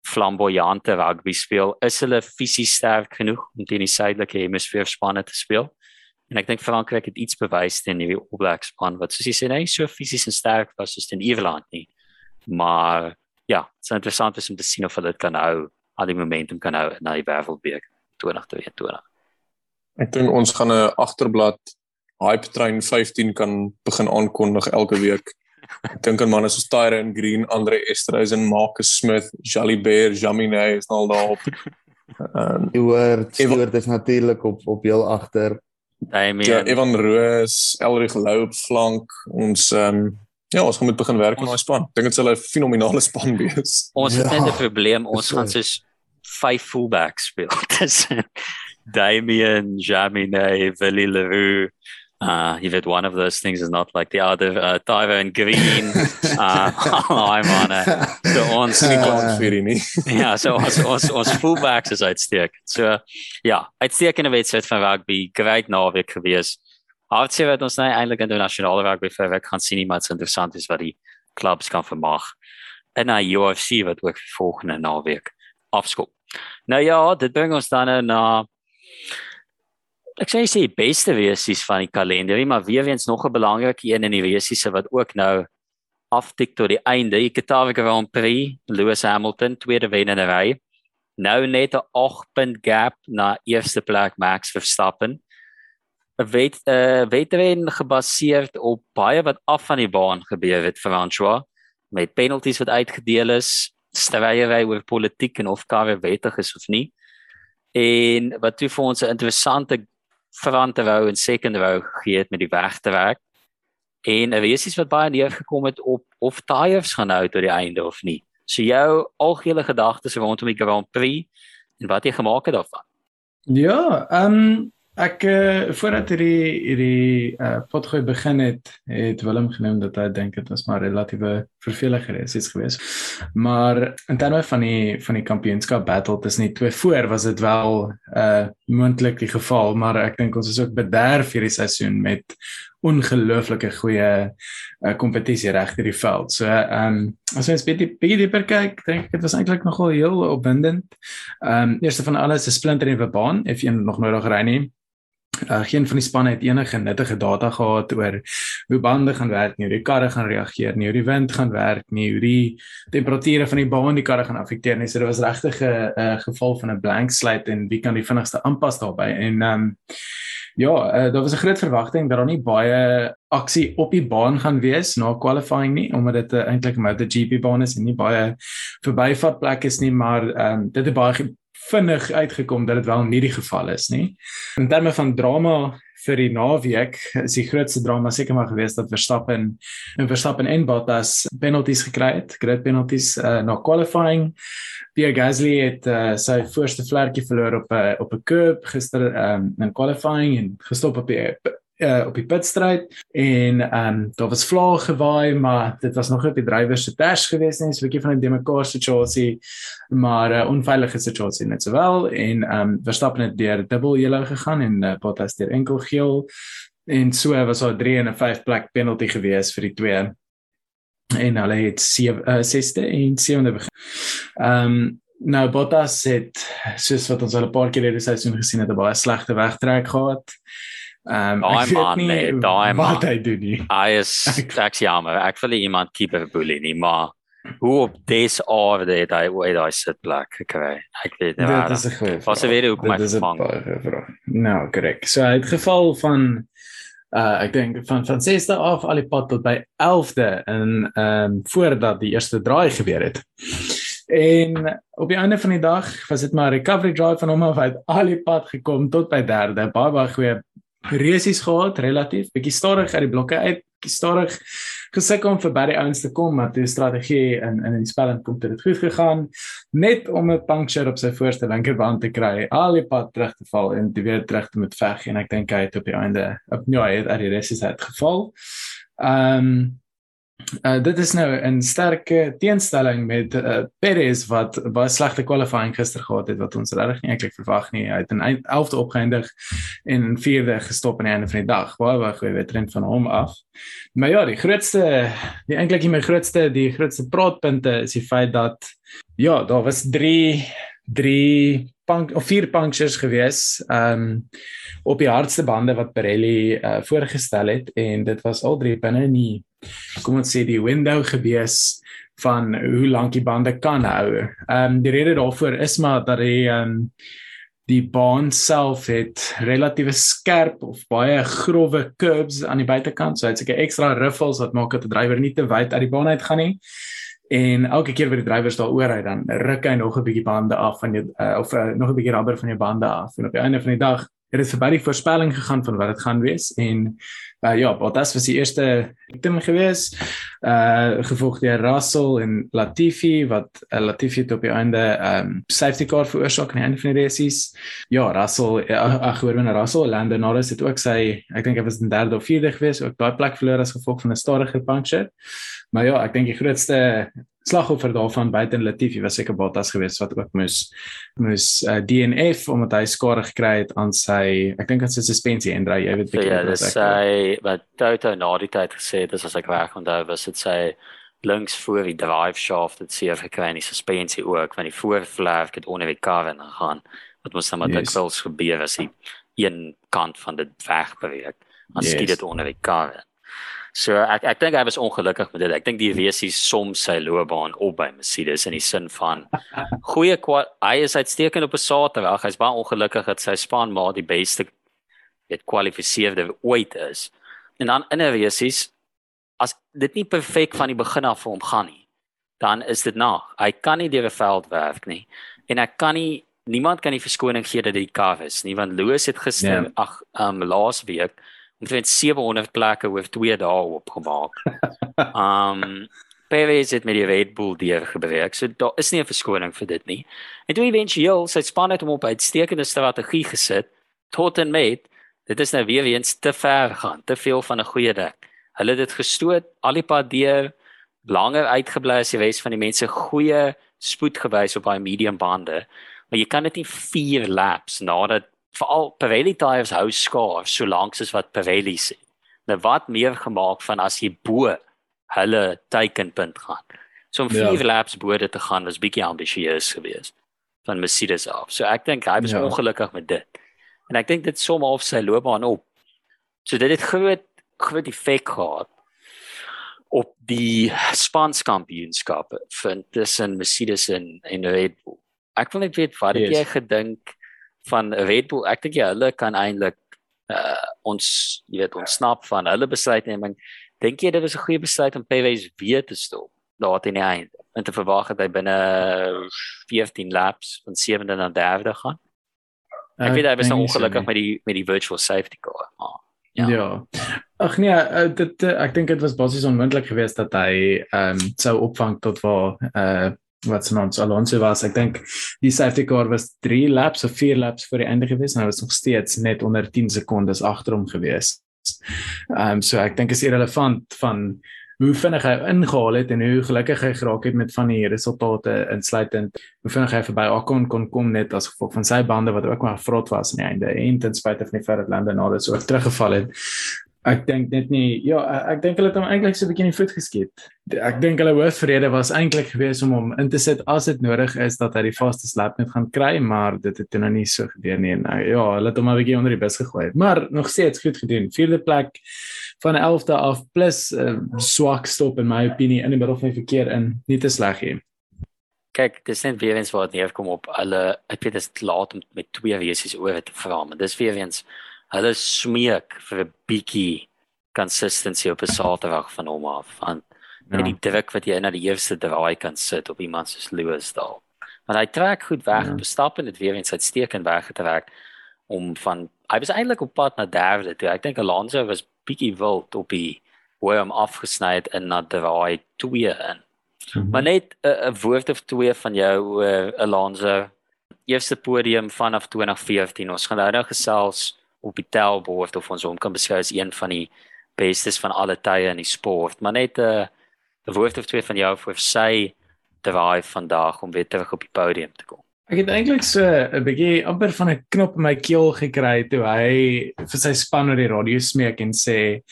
[SPEAKER 1] flamboyante rugby speel. Is hulle fisies sterk genoeg om teen die suidelike hemisfeer spanne te speel? En ek dink Frankryk het iets bewys teen hierdie All Blacks span wat soos jy sê nee so fisies en sterk was soos in Ierland nie. Maar ja, dit is interessant om te sien of hulle dit kan hou, al die momentum kan hou na die Wêreldbeker 2022.
[SPEAKER 3] Ek dink ons gaan 'n agterblad hype train 15 kan begin aankondig elke week. Ek dink aan manne soos Tyre en Green, Andre Esterhuizen, Marcus Smith, Jali Bear, Jamine is nou al daar op.
[SPEAKER 2] Ehm um, Ewart, Ewart is natuurlik op op heel agter.
[SPEAKER 1] Damien.
[SPEAKER 3] Ja, Evan Roos, Elrich Lou op flank. Ons ehm um, ja, ons gaan moet begin werk aan daai span. Dink dit sal 'n fenominale span wees.
[SPEAKER 1] Ons het ja, net 'n probleem. Ons gaan soos vyf fullbacks speel. Dis Damien, Jamine, Willie Leroux. Uh, you had one of those things is not like the other. Uh, Tyver and Green. uh, I'm on it. So ons
[SPEAKER 3] uh, nie.
[SPEAKER 1] ja, so ons ons ons fullbacks is uitstekend. So ja, uitstekende wedstryd van rugby. Great naweek gewees. Hartseer wat ons nou eintlik internasionale rugby vir week gaan sien, maar dit is interessant is wat die clubs kan vermag. En na UFC wat ook volgende naweek afskop. Nou ja, dit bring ons dan nou na ek sê sy beste wesies van die kalender, maar weer eens nog 'n belangrike een in die wesiese wat ook nou aftik tot die einde. Die Qatar Grand Prix, Lewis Hamilton tweede wen in 'n ry. Nou net 'n 8 punt gap na eerste plek Max Verstappen. 'n Wet eh uh, wedren gebaseer op baie wat af van die baan gebeur het vir François met penalties wat uitgedeel is, stryery oor politiek en of karre wettig is of nie. En wat toe vir ons 'n interessante verwante wou en second wou gegee het met die weg te werk. En 'n wesies wat baie neergekom het op of tyres gaan hou tot die einde of nie. So jou algehele gedagtes rondom die Grand Prix en wat jy gemaak het daarvan.
[SPEAKER 4] Ja, ehm um, Ek uh, voordat hierdie hierdie uh, potgooi begin het, het Willem genoem dat hy dink dit was maar relatiewe vervelige reisies geweest. Maar in terme van die van die kampioenskap battle tussen die twee voor was dit wel 'n uh, moontlik die geval, maar ek dink ons is ook bederf hierdie seisoen met ongelooflike goeie kompetisie uh, reg deur die veld. So ehm um, as ons bietjie bietjie dieper kyk, dink ek dit was eintlik nogal heel opwindend. Ehm um, eerste van alles 'n splinter nuwe baan, F1 nog nooit gery nie. Uh, geen van die spanne het enige nuttige data gehad oor hoe bande gaan werk nie, hoe die karre gaan reageer nie, hoe die wind gaan werk nie, hoe die temperature van die baan die karre gaan affekteer nie. So dit was regtig 'n uh, geval van 'n blank slate en wie kan die vinnigste aanpas daarbey? En ehm um, ja, uh, daar was 'n groot verwagting dat daar nie baie aksie op die baan gaan wees na qualifying nie, omdat dit uh, eintlik 'n MotoGP baan is en nie baie verbyvatplek is nie, maar ehm um, dit het baie vinnig uitgekom dat dit wel nie die geval is nie. In terme van drama vir die naweek is die grootste drama seker maar geweest dat Verstappen en Verstappen en Bottas penalties gekry het, groot penalties uh, na qualifying. Pierre Gasly het uh, sy voorste vlekkie verloor op 'n uh, op 'n curb gister um, in qualifying en gestop op die uh, op die pitstryd en ehm um, daar was vlae gewaai maar dit was nog op die drywer se dash geweest nie so 'n bietjie van 'n demekaar situasie maar 'n uh, onveilige situasie net sowel en ehm um, Verstappen het deur dubbel yellow gegaan en uh, Bottas deur enkel geel en so was daar 3 en 'n 5 plek penalty geweest vir die twee en hulle het 7 uh, 6ste en 7de begin. Ehm um, nou Bottas het soos wat ons al 'n paar keer hierdie seisoen gesien het, 'n baie slegte wegtrek gehad. Ehm um, weet nie nee, wat man. hy doen nie.
[SPEAKER 1] Hy is ek jammer. Ek wil iemand bully nie, maar hoe op dis oor dit hy hoe hy sit plek gekry. Ek weet nie
[SPEAKER 4] wat. Dit is 'n goeie.
[SPEAKER 1] Was se weet hoe kom hy
[SPEAKER 4] vang? Nou, korrek. So hy het geval van uh ek dink van van 6de af al die pad tot by 11de en ehm um, voordat die eerste draai gebeur het. En op die einde van die dag was dit maar 'n recovery drive van hom af uit al die pad gekom tot by derde. Baie baie goeie resies gehad relatief bietjie stadig uit die blokke uit bietjie stadig gesukkel om verby die ouens te kom maar die strategie in in die spel en kom dit goed gegaan net om 'n puncture op sy voorste linkerband te kry al die pad terug te val en weer terug te moet veg en ek dink hy het op die einde op nou hy het uit die resies uitgeval. Ehm um, Uh, dit is nou 'n sterke teenstelling met uh, Perez wat baie slegte qualifying gister gehad het wat ons regtig nie eintlik verwag nie. Hy het in 11de opgeëindig en in 4de gestop aan die einde van die dag. Baie baie goeie wedren van hom af. Maar ja, die grootste die eintlik die my grootste die grootste praatpunte is die feit dat ja, daar was 3 3 punk of 4 punctures gewees. Um, op die hardste bande wat Pirelli uh, voorgestel het en dit was al drie binne in die kom ons sê die window gewees van hoe lank die bande kan hou. Um, die rede daarvoor is maar dat hy um, die baan self het relatiewe skerp of baie grouwe curbs aan die buitekant. So dit's 'n ekstra riffles wat maak dat 'n drywer nie te wyd uit die baan uit gaan nie. En elke keer wanneer die drywers daaroor ry dan ruk hy nog 'n bietjie bande af van jou uh, of uh, nog 'n bietjie rubber van jou bande af. En op die einde van die dag het dit verby die voorspelling gegaan van wat dit gaan wees en uh, ja, Bottas was die eerste team gewees. Uh gevolg deur Russell en Latifi wat uh, Latifi het op die einde um safety car veroorsaak aan die einde van die races. Ja, Russell uh, ag hoor wanneer Russell Lando Norris het ook sy ek dink hy was in derde of vierde gewees, ook daai plek verloor as gevolg van 'n stadige puncture. Maar ja, ek dink die grootste slagoffer daarvan buite Latifi was seker Bottas geweest wat ook moes moes uh, DNF omdat hy skade gekry het aan sy ek dink aan sy suspensie en dry jy weet
[SPEAKER 1] bietjie so, ja, wat sy wat Toto na die tyd gesê het as ek reg onthou was dit sy links voor die drive shaft het seer gekry en die suspensie ook want die voorvlerk het onder die kar en gaan wat moes dan maar yes. dikwels gebeur as hy een kant van dit wegbeweeg dan yes. skiet dit onder die kar in. So ek ek dink hy was ongelukkig met dit. Ek dink die resie soms sy loopbaan op by Mercedes in die sin van goeie hy is uitstekend op 'n Saterdag. Hy's baie ongelukkig dat sy span maar die beste het kwalifiseerde ooit is. En dan in 'n resie as dit nie perfek van die begin af vir hom gaan nie, dan is dit na. Hy kan nie deur 'n veld werk nie. En ek kan nie niemand kan nie verskoning gee dat dit kar is nie want Lewis het gister yeah. ag um laas week omtrent 700 plekke oor 2 dae opgemaak. Um Perez het met die Red Bull deur gewerk. So daar is nie 'n verskoning vir dit nie. En toe éventueel sy span het hom op uitstekende strategie gesit tot en met dit is nou weer eens te ver gaan, te veel van 'n goeie ding. Hulle het dit gestoot al die pad deur langer uitgebly as die res van die mense goeie spoed gewys op daai medium bande. Maar jy kan dit nie 4 laps nadat veral Pirelli tyres hou skaars solank as wat Pirelli sê. Nou wat meer gemaak van as jy bo hulle teikenpunt gaan. So om 4 ja. laps bo dit te gaan was bietjie ambisieus geweest van Mercedes af. So ek dink hy was ja. ongelukkig met dit. En ek dink dit som half sy loopbaan op. So dit het groot groot effek gehad op die spanskampioenskappe vir tussen Mercedes en, en Red Bull. Ek wil net weet wat yes. het jy gedink van Red Bull. Ek dink jy hulle kan eintlik uh ons jy weet ons snap van hulle besluitneming. Dink jy dit was 'n goeie besluit om Perez weer te stop daar teen die einde en te verwag dat hy binne 14 laps van 7de na 3de gaan? Ek uh, weet hy was nou ongelukkig met die met die virtual safety car. Oh,
[SPEAKER 4] ja. ja. Ag nee, uh, dit uh, ek dink dit was basies onmoontlik geweest dat hy ehm um, sou opvang tot waar uh wat se naam Alonso was. Ek dink die safety car was 3 laps of 4 laps voor die einde gewees en hy was nog steeds net onder 10 sekondes agter hom gewees. Ehm um, so ek dink is irrelevant van hoe vinnig hy ingehaal het en hoe gelukkig hy geraak het met van die resultate insluitend hoe vinnig hy verby Ocon kon kom net as gevolg van sy bande wat ook maar vrot was aan die einde en ten spyte van die feit dat Lando Norris ook teruggeval het Ek dink net nie ja, ek dink hulle het hom eintlik so 'n bietjie in die voet geskiet. Ek dink hulle hoofvrede was eintlik gewees om hom in te sit as dit nodig is dat hy die vaste slap net gaan kry, maar dit het nou nie so gebeur nie. Nou ja, hulle het hom 'n bietjie onder die bus gegooi. Maar nog steeds goed gedoen. Vierde plek van 11de af plus uh, swak stop in my opinie in die middel van die verkeer in. Nie te sleg nie.
[SPEAKER 1] Kyk, dis net weer eens wat neerkom op hulle ek weet dit is laat om met twee wesies oor te vra, maar dis weer eens hulle smeek vir 'n bietjie consistency op 'n Saterdag van hom af. Want ja. die druk wat jy in na die eerste draai kan sit op iemand soos Lewis daal. Want hy trek goed weg, ja. bestap en dit weer eens uitstekend weggetrek om van hy was eintlik op pad na derde toe. Ek dink Alonso was bietjie wild op die hoe hom afgesny het in na draai 2 in. Mm -hmm. Maar net 'n woord of twee van jou oor Alonso eerste podium vanaf 2014. Ons gaan nou gesels op die tellbord of ons hom kan beskou as een van die bestes van alle tye in die sport, maar net 'n uh, woord of twee van jou vir sy drive vandag om weer terug op die podium te kom.
[SPEAKER 4] Ek het eintlik so 'n bietjie amper van 'n knop in my keel gekry toe hy vir sy span oor die radio smeek en sê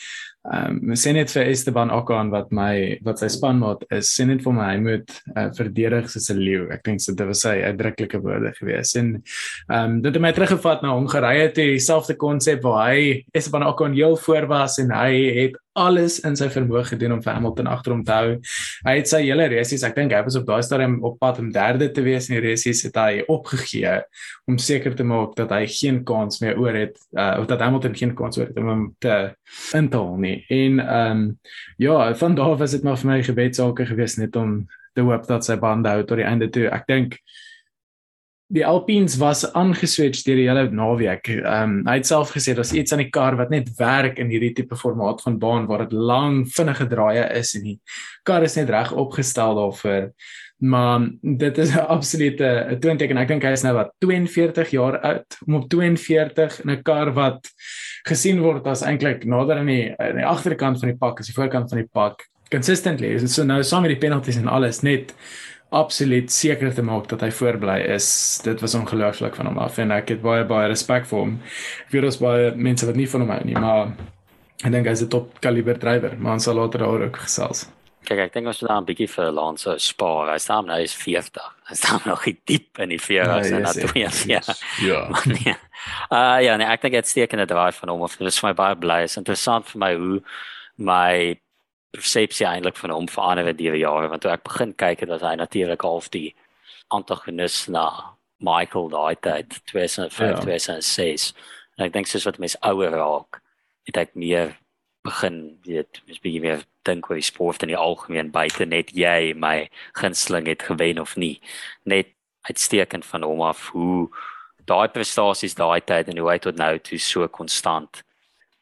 [SPEAKER 4] Ehm um, sien dit vir Esteban Ocon wat my wat sy spanmaat is, sien dit vir my hy moet uh, verdedig soos 'n leeu. Ek dink dit was sy uitdruklike woorde gewees. En ehm um, dit het my teruggevat na Hongarye toe, dieselfde konsep waar hy Esteban Ocon heel voor was en hy het alles in sy vermoë gedoen om vir Hamilton agter hom te hou. Hy het sy hele race, ek dink hy was op daai stadium op pad om derde te wees in die race, het hy opgegee om seker te maak dat hy geen kans meer oor het uh, of dat Hamilton geen kans oor het om te intel nie. En ehm um, ja, van daar was dit maar vir my gebedsake gewees net om te hoop dat sy bande hou tot die einde toe. Ek dink die Alpines was aangeswitch deur die hele naweek. Ehm um, hy het self gesê daar's iets aan die kar wat net werk in hierdie tipe formaat van baan waar dit lang vinnige draaie is en die kar is net reg opgestel daarvoor. Maar dit is 'n absolute 'n toenteken. Ek dink hy is nou wat 42 jaar oud om op 42 in 'n kar wat gesien word as eintlik nader aan die aan die agterkant van die pak as die voorkant van die pak consistently. So nou saam met die penalties en alles net absoluut seker te maak dat hy voorbly is. Dit was ongelooflik van hom af en ek het baie baie respek vir hom. Vir ons baie mense wat nie van hom hou nie, maar ek dink hy's 'n top kaliber drywer, maar ons sal later daaroor ook gesels.
[SPEAKER 1] Kyk, ek dink ons moet dan 'n bietjie vir Lance spaar. Hy staan nou is 40. Hy staan nog diep in die 40s en dat toe ja.
[SPEAKER 3] Ja.
[SPEAKER 1] Ja. Uh ja, nee, ek dink dit steek in 'n draai van hom dit is vir my baie bly. Is interessant vir my hoe my persepsie eintlik van hom verander het deur die jare. Want toe ek begin kyk het was hy natuurlik half die antagonis na Michael daai tyd 2005 ja. 2006 en ek dink soos wat mense ouer raak het ek meer begin weet mens begin meer dink oor die sport in die algemeen buite net jy my gunsteling het gewen of nie. Net uitstekend van hom af hoe daai prestasies daai tyd en hoe hy tot nou toe so konstant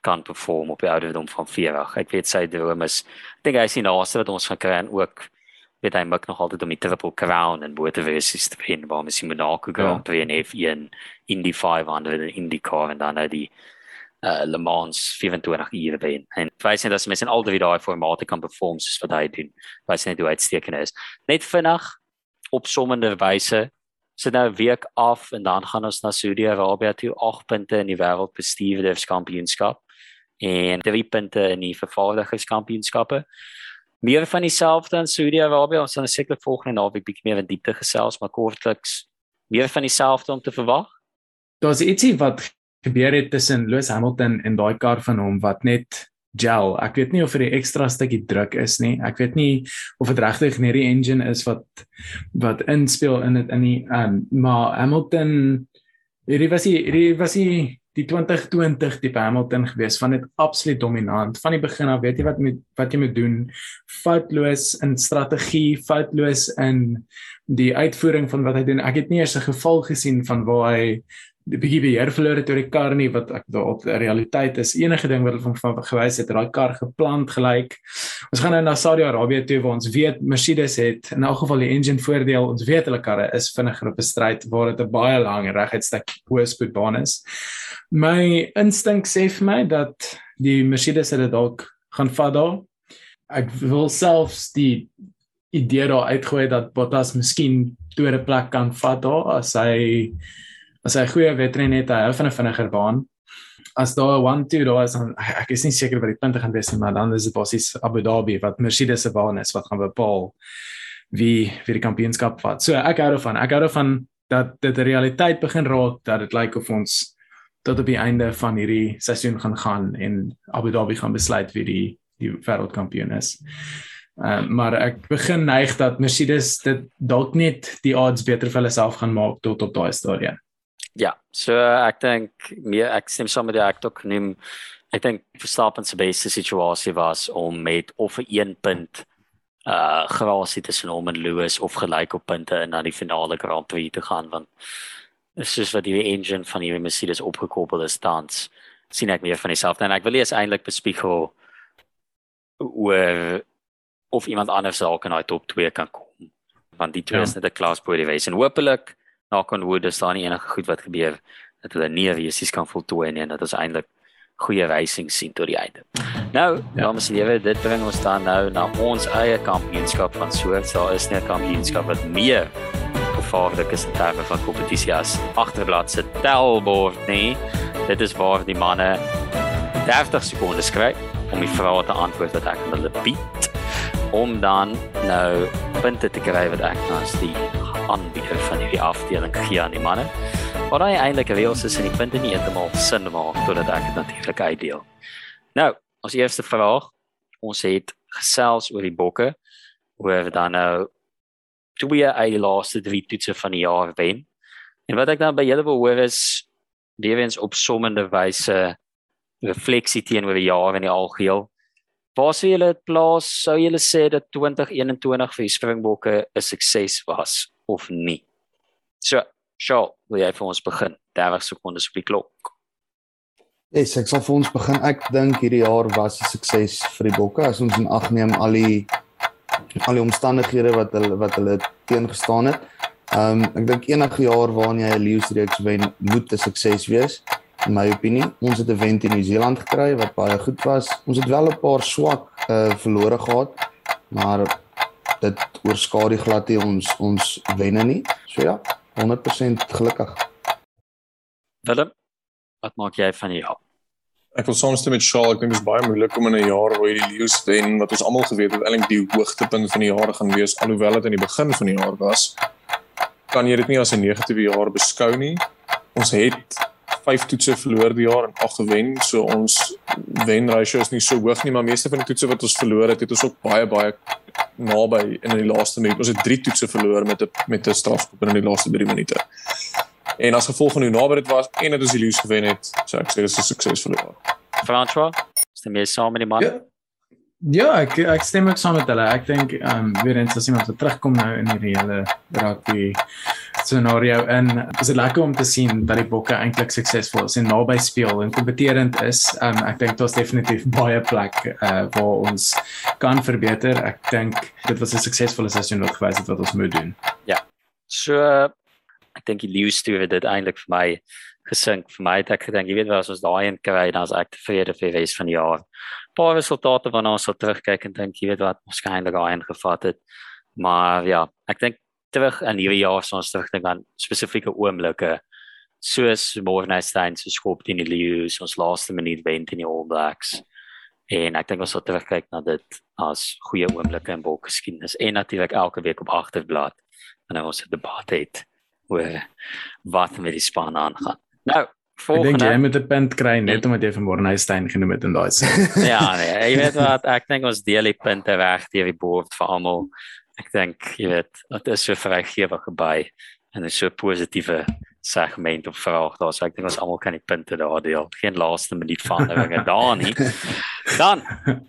[SPEAKER 1] kan perform op die ouderdom van 40. Ek weet sy droom is ek dink hy sien naaste wat ons gaan kry en ook weet hy maak nog altyd om die triple crown en bote versies te wen waar mens moet na kyk op die F1 Indy 500 en Indy car en dan nou die uh, Le Mans 24 ure wen. En wys net dat mens in al die daai formate kan perform soos wat hy doen. Wys net hoe uitstekend is. Net vinnig opsommende wyse sit nou 'n week af en dan gaan ons na Saudi-Arabië toe 8 punte in die wêreldbestuurderskampioenskap en drie punte in die vervaardigingskampioenskappe. Meer van dieselfde in Saudi-Arabië, ons gaan seker volgende naweek bietjie meer in diepte gesels, maar kortliks meer van dieselfde om te verwag.
[SPEAKER 4] Daar's ietsie wat gebeur het tussen Lewis Hamilton en daai kar van hom wat net gel. Ek weet nie of dit 'n ekstra stukkie druk is nie. Ek weet nie of dit regtig net die engine is wat wat inspel in dit in die um, maar Hamilton hierdie was hy hierdie was hy die 2020 tipe Hamilton gewees van dit absoluut dominant. Van die begin af weet jy wat met wat jy moet doen. Foutloos in strategie foutloos in die uitvoering van wat hy doen. Ek het nie eers 'n geval gesien van waar hy die bietjie beheer verloor het oor die kar nie wat ek daar op realiteit is. Enige ding wat hulle van gewys het daai kar geplant gelyk. Ons gaan nou na Saudi-Arabië toe waar ons weet Mercedes het in elk geval die engine voordeel. Ons weet hulle karre is vinniger op 'n stryd waar dit 'n baie lang reguit stuk hoë spoedbaan is. My instink sê vir my dat die Mercedes dit dalk gaan vat daar. Ek wil selfs die idee daar uitgooi dat Bottas miskien tweede plek kan vat daar as hy as hy 'n goeie wedren het, hy hou van 'n vinniger baan. as daar 'n 1-2 daar is dan ek is nie seker wat die punte gaan wees nie, maar dan is dit basies Abu Dhabi wat Mercedes se baan is wat gaan bepaal wie vir die kampioenskap vat. So ek hou daarvan. Ek hou daarvan dat dit 'n realiteit begin raak dat dit lyk of ons tot op die einde van hierdie seisoen gaan gaan en Abu Dhabi gaan besluit wie die die wêreldkampioen is. Uh, maar ek begin neig dat Mercedes dit dalk net die odds beter vir hulle self gaan maak tot op daai stadium.
[SPEAKER 1] Ja, so ek dink meer ek stem saam met die ek ook neem ek dink Verstappen se beste situasie was om met of 'n 1 punt uh grasie tussen hom en Lewis of gelyk op punte in na die finale Grand Prix te gaan want is soos wat die engine van die Mercedes opgekoppel is tans sien ek meer van dieselfde. En ek wil eers eintlik bespiegel oor of iemand anders dalk in daai top 2 kan kom want die twee ja. is net 'n klas bo die wees en hopelik na kon woord is daar nie enige goed wat gebeur dat hulle nie resies kan voltooi nie en dat ons eintlik goeie racing sien tot die einde. Nou, ja. dames en here, dit bring ons dan nou na ons eie kampioenskap van soort. Daar is net 'n kampioenskap wat meer gevaarlik is in terme van kompetisie as agterblad se telbord nie. Dit is waar die manne 30 sekondes kry om die vrae te antwoord wat ek hulle bied om dan nou punte te kry wat ek nou as die aanbieder van hierdie afdeling gee aan die manne. Maar hy eintlik reëls is en die punte nie heeltemal sin maak totdat ek dit natuurlik uitdeel. Nou, ons eerste vraag. Ons het gesels oor die bokke oor dan nou twee uit die laaste drie toetse van die jaar wen. En wat ek dan by julle wil hoor is weer eens opsommende wyse refleksie teenoor die jaar in die algeheel. Waar sou julle dit plaas? Sou julle sê dat 2021 vir die Springbokke 'n sukses was of nie? So, Shaw, wil jy vir ons begin? 30 sekondes op die klok.
[SPEAKER 2] Yes, ek sal vir ons begin. Ek dink hierdie jaar was 'n sukses vir die Bokke as ons in ag neem al die al die omstandighede wat hulle wat hulle teengestaan het. Um, ek dink enige jaar waarin jy 'n leeu's wen, moet 'n sukses wees in my opinie. Ons het 'n wen in Nieu-Seeland gekry wat baie goed was. Ons het wel 'n paar swak uh, verlore gehad, maar dit oorskadu glad nie ons ons wenne nie. So ja, 100% gelukkig.
[SPEAKER 1] Willem, wat maak jy van die jaar?
[SPEAKER 3] Ek wil saamstem met Shaal, ek dink dit is baie moeilik om in 'n jaar waar jy die Lions wen wat ons almal geweet het eintlik die hoogtepunt van die jaar gaan wees alhoewel dit aan die begin van die jaar was. Kan jy dit nie as 'n negatiewe jaar beskou nie? Ons het 5 toetse verloor die jaar en 8 gewen, so ons wen ratio is nie so hoog nie, maar meeste van die toetse wat ons verloor het, het ons ook baie baie naby in die laaste minuut. Ons het 3 toetse verloor met 'n met 'n strafskop in die laaste 3 minute. En as gevolg van hoe naby dit was en dat ons die leeu's gewen het, so ek sê dit is 'n suksesvolle jaar.
[SPEAKER 1] François, stem jy saam met die man?
[SPEAKER 4] Ja. Ja, ek ek stem ook saam met hulle. Ek dink ehm um, weer eens as iemand wat terugkom nou in hierdie hele rugby scenario en is dit lekker om te sien dat die bokke eintlik suksesvol is en naby speel en kompeterend is. Ehm um, ek dink daar's definitief baie plek uh waar ons kan verbeter. Ek dink dit was 'n suksesvolle seisoen wat gewys het wat ons moet doen.
[SPEAKER 1] Ja. So ek dink die leeu stuur dit eintlik vir my gesink vir my het ek gedink jy weet wat as ons daai een kry dan as ek tevrede vir die res van die jaar paar resultate waarna ons sal terugkyk en dink jy weet wat eintlik daai ingevat het maar ja ek dink terug in hierdie jaar sou ons terugdink aan spesifieke oomblikke soos Morgenstein se skop teen die Lions ons laaste minuut wen teen die All Blacks en ek dink ons sal terugkyk na dit as goeie oomblikke in bolgeskiedenis en natuurlik elke week op agterblad wanneer ons 'n debat het oor wat met die span aangaan. Nou,
[SPEAKER 4] volgende. Ek dink jy moet 'n punt kry net omdat jy van Morneystein genoem het in daai sin.
[SPEAKER 1] ja, nee, jy weet wat, ek dink ons deel die punte reg deur die bord vir almal. Ek dink jy weet, dit is so vrygewig by en 'n so positiewe segment of vraag daar. So ek dink ons almal kan die punte daar deel. Geen laaste minuut veranderinge daar nie. Dan,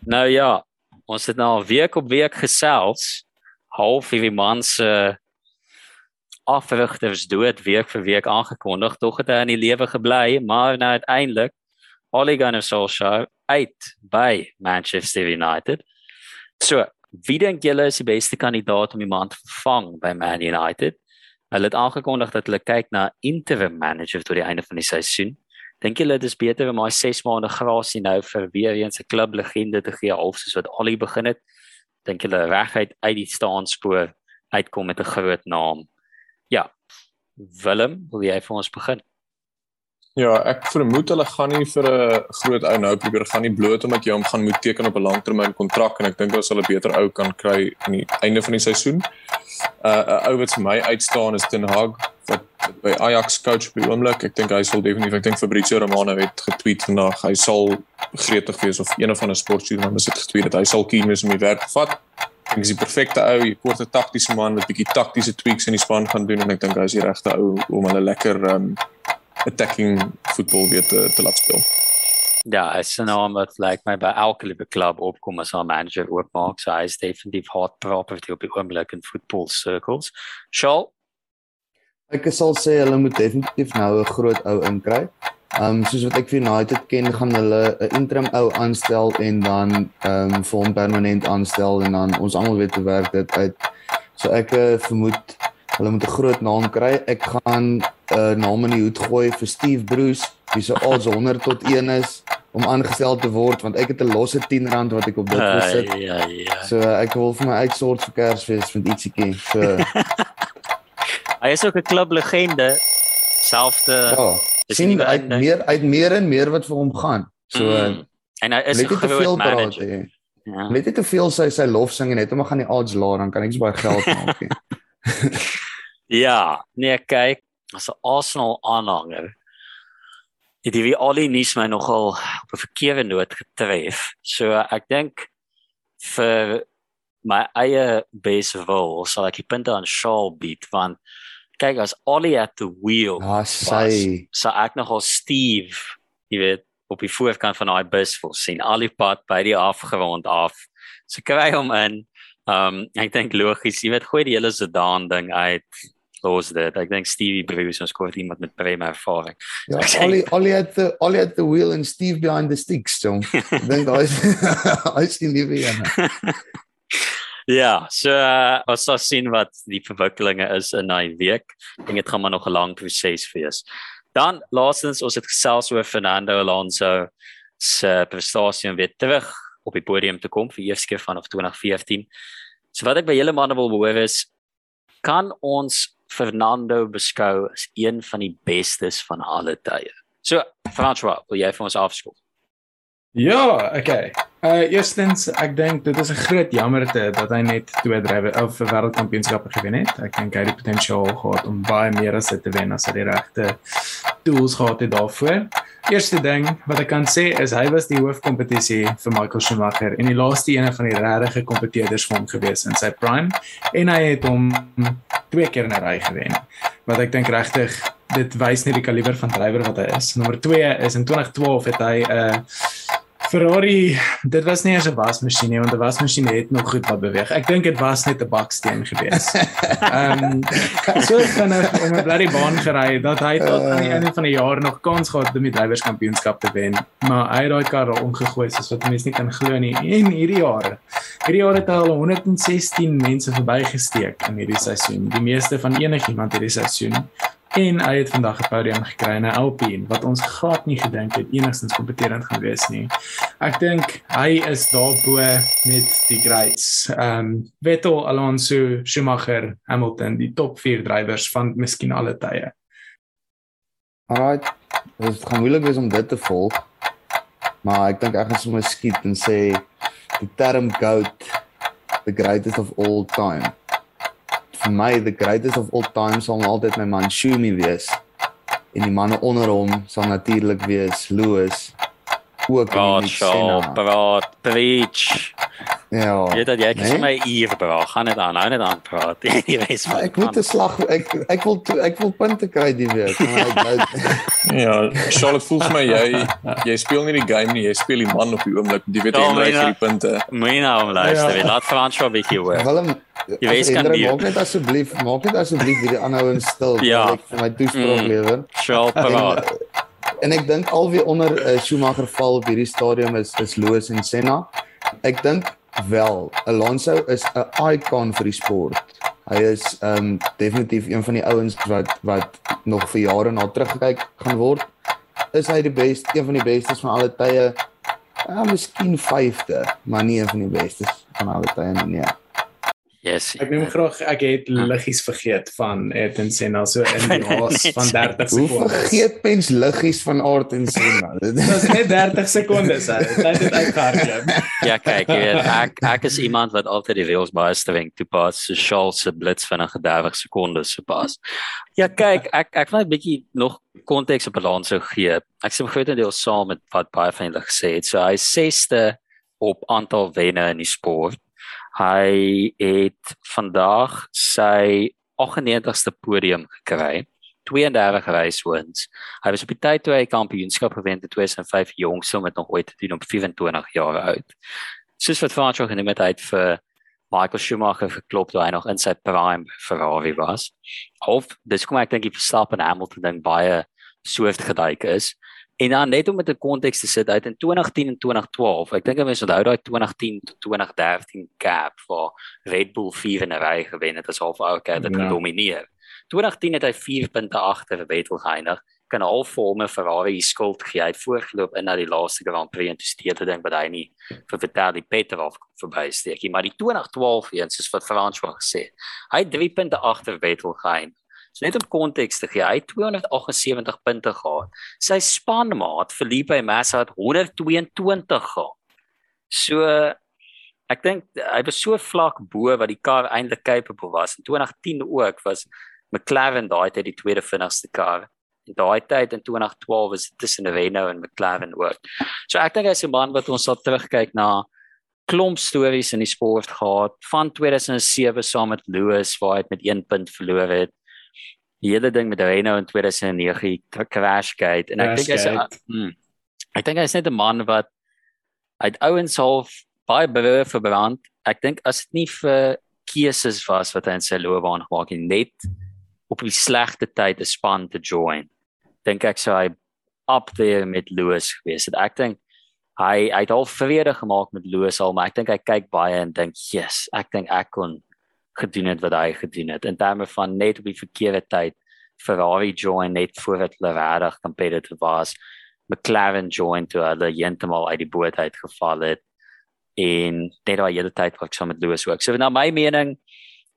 [SPEAKER 1] nou ja, ons het nou week op week gesels half hierdie man se afrigters dood week vir week aangekondig, tog het hy in die lewe gebly, maar nou uiteindelik Ole Gunnar Solskjaer uit by Manchester United. So, wie dink julle is die beste kandidaat om iemand te vervang by Man United? Hulle het aangekondig dat hulle kyk na interim manager tot die einde van die seisoen. Dink julle dit is beter om maar 6 maande grasie nou vir weer eens 'n klublegende te gee half soos wat Ollie begin het? Dink julle reguit uit die staanspoor uitkom met 'n groot naam Ja. Willem, wil jy vir ons begin?
[SPEAKER 3] Ja, ek vermoed hulle gaan nie vir 'n groot ou nou probeer gaan nie bloot omdat jy hom gaan moet teken op 'n langtermyn kontrak en ek dink hulle sal 'n beter ou kan kry aan die einde van die seisoen. 'n uh, ou wat vir my uitstaan is Ten Hag wat by Ajax coach by oomblik. Ek dink hy sal definitief, ek dink Fabrizio Romano het getweet vandag, hy sal gretig wees of een of ander sportjoernalis het getweet dat hy sal keen wees om die werk te vat. Ek is die perfekte ou, jy kort 'n taktiese man wat bietjie taktiese tweaks in die span gaan doen en ek dink hy is die regte ou om hulle lekker um attacking voetbal weer te te laat speel.
[SPEAKER 1] Ja, hy is 'n naam wat lyk like my by elke liewe klub opkom as 'n manager oopmaak, so hy is definitief hot property op die oomblik in football circles. Shaw
[SPEAKER 2] Ek sal sê hulle moet definitief nou 'n groot ou inkry. Um soos wat ek vir United ken, gaan hulle 'n interim ou aanstel en dan um vir hom permanent aanstel en dan ons almal weet hoe werk dit uit. So ek uh, vermoed hulle moet 'n groot naam kry. Ek gaan 'n uh, naam in die hoed gooi vir Steve Bruce, wie se odds 100 tot 1 is om aangestel te word want ek het 'n losse 10 rand wat ek op dit gesit.
[SPEAKER 1] Ja, ja, ja.
[SPEAKER 2] So ek wil vir my uitsort vir Kersfees met ietsiekie. So
[SPEAKER 1] hy is ook 'n klublegende. Selfde
[SPEAKER 2] ja, sien uit meer uit meer en meer wat vir hom gaan. So mm.
[SPEAKER 1] en hy is 'n groot manager. Praat,
[SPEAKER 2] ja. Net te veel sy sy lof sing en net om gaan die odds laer dan kan ek so baie geld maak.
[SPEAKER 1] ja, nee, kyk, as 'n Arsenal aanhanger het die al die nuus my nogal op 'n verkeerde noot getref. So ek dink vir my eie base wil sal ek die punte aan Shaw beat want kyk as Ollie at the wheel
[SPEAKER 2] ja, sy
[SPEAKER 1] so ek nogal Steve jy weet op die voorkant van daai bus wil sien al die pad by die afgerond af so kry hom in um ek dink logies jy weet gooi die hele Zidane ding uit los dit. Ek dink Stevie Bruce ons kort iemand met meer ervaring.
[SPEAKER 2] Ja, Ollie Ollie at the Ollie at the wheel and Steve behind the sticks, so. Dink daai is hy is die nuwe een.
[SPEAKER 1] Ja, so uh, ons sal sien wat die verwikkelinge is in daai week. Ek dink dit gaan maar nog 'n lang proses wees. Dan laastens ons het gesels oor Fernando Alonso se prestasie en weer terug op die podium te kom vir eers keer vanaf 2014. So wat ek by julle manne wil hoor is kan ons Fernando beskou as een van die bestes van alle tye. So, François, wil jy vir ons afskop?
[SPEAKER 4] Ja, okay. Uh eerstens, ek dink dit is 'n groot jammerte dat hy net twee drywe of wêreldkampioenskappe gewen het. Ek dink hy het potensiaal gehad om baie meer as dit te wen as hy die regte tools gehad het daarvoor. Eerste ding wat ek kan sê is hy was die hoofkompetisie vir Michael Schumacher en die laaste een van die regte kompeteerders vir hom gewees in sy prime en hy het hom twee keer in 'n ry gewen. Wat ek dink regtig dit wys net die kaliber van drywer wat hy is. Nommer 2 is in 2012 het hy 'n uh, Ferrari, dit was nie eers 'n wasmasjien nie, want 'n wasmasjien het nog goed wat beweeg. Ek dink dit was net 'n baksteen gewees. Ehm um, so vinnig om 'n bloody baan gery dat hy tot aan die einde van die jaar nog kans gehad om die drywerskampioenskap te wen. Maar hy het daai kar al omgegooi soos wat mense nie kan glo nie. En hierdie jaar, hierdie jaar het hy al 116 mense verbygesteek in hierdie seisoen, die meeste van enigiemand hierdie seisoen en hy het vandag 'n podium gekry in 'n Alpine wat ons glad nie gedink het enigstens kompeterend gaan wees nie. Ek dink hy is daarbo met die greats. Ehm um, Vettel, Alonso, Schumacher, Hamilton, die top 4 drywers van miskien alle tye.
[SPEAKER 2] Alright. Dit gaan moeilik om dit te volg. Maar ek dink ek gaan sommer skiet en sê die term goat the greatest of all time vir my the greatest of all time sal altyd my man Shumi wees. En die manne onder hom sal natuurlik wees Lewis ook
[SPEAKER 1] in die Senna. Praat, preach.
[SPEAKER 2] Ja.
[SPEAKER 1] Jy het jy ek is nee? my eer bra, gaan dit aan, nou net aan praat. Jy weet
[SPEAKER 2] maar. Ek moet 'n slag ek ek wil ek wil punte kry die week.
[SPEAKER 3] ja, Charlotte voel vir my jy jy speel nie die game nie, jy speel die man op die oomblik. Jy weet jy kry die punte.
[SPEAKER 1] Moenie nou om luister, ja. laat Frans so 'n bietjie hoor.
[SPEAKER 2] Willem, jy weet kan nie. Maak net asseblief, maak net asseblief hierdie aanhouing stil, ja. ek vir my toespraak mm. lewer.
[SPEAKER 1] Charlotte praat
[SPEAKER 2] en ek dink alweer onder uh, Schumacher val op hierdie stadium is is Lewis en Senna. Ek dink wel Alonso is 'n icon vir die sport. Hy is um, definitief een van die ouens wat wat nog vir jare na terugkyk gaan word. Is hy die beste, een van die bestes van alle tye? Ja, miskien 5de, maar nie een van die bestes van alle tye nie. Nee.
[SPEAKER 1] Yes.
[SPEAKER 4] Ek noem graag ek het liggies vergeet van Ayrton Senna so in die haas van 30
[SPEAKER 2] Hoe
[SPEAKER 4] sekondes.
[SPEAKER 2] vergeet mens liggies van aard en Senna? Dit
[SPEAKER 4] was net 30 sekondes. hè. Dit het uitgehardloop.
[SPEAKER 1] Ja, kyk, jy weet, ek ek is iemand wat altyd die reëls baie streng toepas. So Charles se blits vinnige 30 sekondes sopas. Ja, kyk, ek ek wil net 'n bietjie nog konteks op balans sou gee. Ek sê grootendeels saam met wat baie van julle gesê het. So hy is 6ste op aantal wenne in die sport. Hy het vandag sy 98ste podium gekry. 32 race-wins. Hy was op die tyd toe hy kampioenskap gewen het in 2005 jongste om dit nog ooit te doen op 24 jaar oud. Soos wat Frans ook genoem het, hy het vir Michael Schumacher geklop toe hy nog in sy prime Ferrari was. Of dis kom ek dink die Verstappen en Hamilton ding baie soort geduik is. En dan net om met 'n konteks te sit uit in 2010 en 2012. Ek dink mense onthou daai 2010 tot 2013 gap waar Red Bull 4 in 'n ry gewen het as half ouer dit
[SPEAKER 4] Ja.
[SPEAKER 1] gedomineer. 2010 het hy 4 punte agter Vettel geëindig. Kan half vir 'n Ferrari skuld gee. Hy het voorgeloop in na die laaste Grand Prix en toe steed te dink dat hy nie vir Vitaly Petrov kon verbysteek nie. Maar die 2012 een soos wat Frans wou gesê het. Hy het 3 punte agter Vettel geëindig. So net om konteks te gee, hy het 278 punte gehad. Sy spanmaat Felipe Massa het 122 gehad. So ek dink hy was so vlak bo wat die kar eintlik capable was. In 2010 ook was McLaren daai tyd die tweede vinnigste kar. En daai tyd in 2012 was dit tussen Renault en McLaren ook. So ek dink hy's 'n man wat ons sal terugkyk na klomp stories in die sport gehad van 2007 saam met Lewis waar hy met 1 punt verloor het. Die hele ding met Renault in 2009 die crashgate en ek dink hy's hmm, ek dink hy's net 'n man wat uit ouens half baie bewus verbrand. Ek dink as dit nie vir keuses was wat hy in sy loopbaan gemaak het net op die slegte tyd 'n span te join. Dink ek sou hy up there met Lewis gewees het. Ek dink hy hy het al vrede gemaak met Lewis al, maar ek dink hy kyk baie en dink, "Yes, ek dink ek kon gedoen het wat hy gedoen het." In terme van net op die verkeerde tyd Ferrari join net voordat hulle regtig competitive was. McLaren join toe hulle heeltemal uit die boot uitgeval het en net daai hele tyd wat ek saam met Lewis ook. So na my mening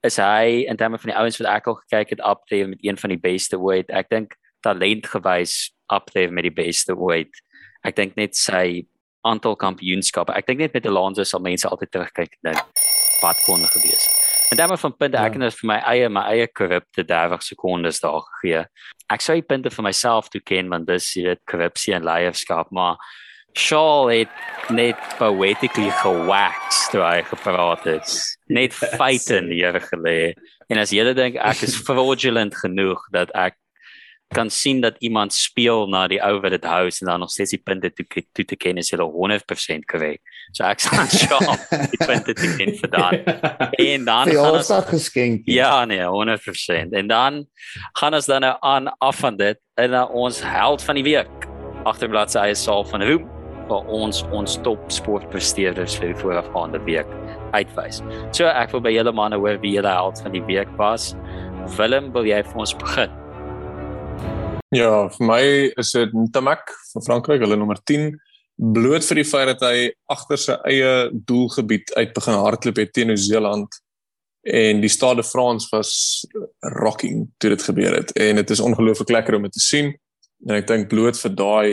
[SPEAKER 1] is hy in terme van die ouens wat ek al gekyk het up there met een van die beste ooit. Ek dink talentgewys up there met die beste ooit. Ek dink net sy aantal kampioenskappe. Ek dink net met Alonso sal mense altyd terugkyk dink wat kon er gewees. En dan van punte ek
[SPEAKER 4] Ja.
[SPEAKER 1] het ja. vir my eie my eie korrupte 30 sekondes daar gegee. Ek sou die punte vir myself toeken want dis jy weet korrupsie en leierskap, maar Shaw het net poetically gewax toe hy gepraat het. Net feite neergelê. En as jy dink ek is fraudulent genoeg dat ek kan sien dat iemand speel na die ou wat dit hou en dan nog steeds die punte toe toe te ken is hulle 100% korrek. So ek sal Shaw die punte te ken vir dan. En dan gaan ons
[SPEAKER 2] Verjaarsdag geskenk.
[SPEAKER 1] Ja nee, 100%. En dan gaan ons dan nou aan af van dit in na ons held van die week. Agterbladsy sy is Saul van Roem vir ons ons top sportpresteerders vir die voorafgaande week uitwys. So ek wil by julle manne hoor wie julle held van die week was. Willem, wil jy vir ons begin?
[SPEAKER 3] Ja, vir my is dit Ntamak van Frankryk, hulle nommer 10, bloot vir die feit dat hy agter sy eie doelgebied uit begin hardloop het teen Nieu-Seeland en die Stade de France was rocking toe dit gebeur het en dit is ongelooflik lekker om dit te sien en ek dink bloot vir daai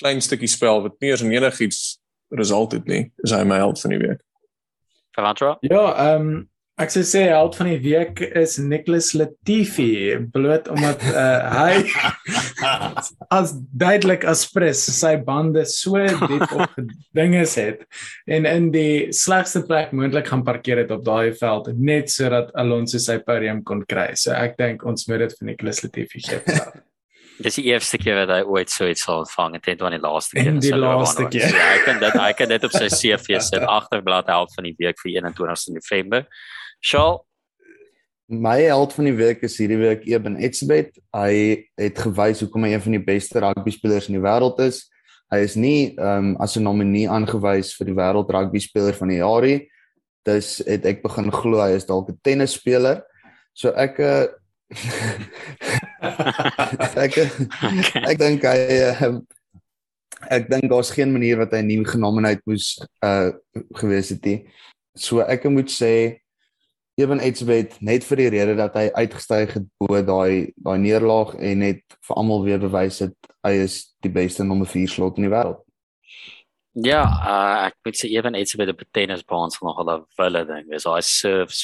[SPEAKER 3] klein stukkie spel wat nie eens en enigiets result het nie, is hy my held van die week.
[SPEAKER 1] Verantro?
[SPEAKER 4] Ja, ehm um, ek sou sê held van die week is Nicholas Latifi bloot omdat uh, hy as duidelik as pres sy bande so diep op gedinges het en in die slegste plek moontlik gaan parkeer het op daai veld net sodat Alonso sy podium kon kry. So ek dink ons moet dit vir Nicholas Latifi gee.
[SPEAKER 1] Dis die eerste keer wat hy ooit so iets sal ontvang en dit was die laaste keer.
[SPEAKER 4] En die laaste keer.
[SPEAKER 1] Ja, hy kan dit hy kan dit op sy CV sit agterblad held van die week vir 21ste November. Shaw,
[SPEAKER 2] My held van die week is hierdie week Eben Etzebeth. Hy het gewys hoekom hy een van die beste rugby spelers in die wêreld is. Hy is nie ehm um, as 'n nominee aangewys vir die wêreld rugby speler van die jaar nie. Dus het ek begin glo hy is dalk 'n tennisspeler. So ek uh, ek
[SPEAKER 1] okay.
[SPEAKER 2] ek dink hy uh, ek dink daar's geen manier wat hy nie genomineer moes uh gewees het nie. So ek moet sê Ewen Etzebeth net vir die rede dat hy uitgestyg het bo daai daai neerlaag en net vir almal weer bewys het hy is die beste nommer 4 slot in die wêreld.
[SPEAKER 1] Ja, uh, ek moet sê Ewen Etzebeth op tennisbaan sal nog al 'n wille ding. Dis hy serves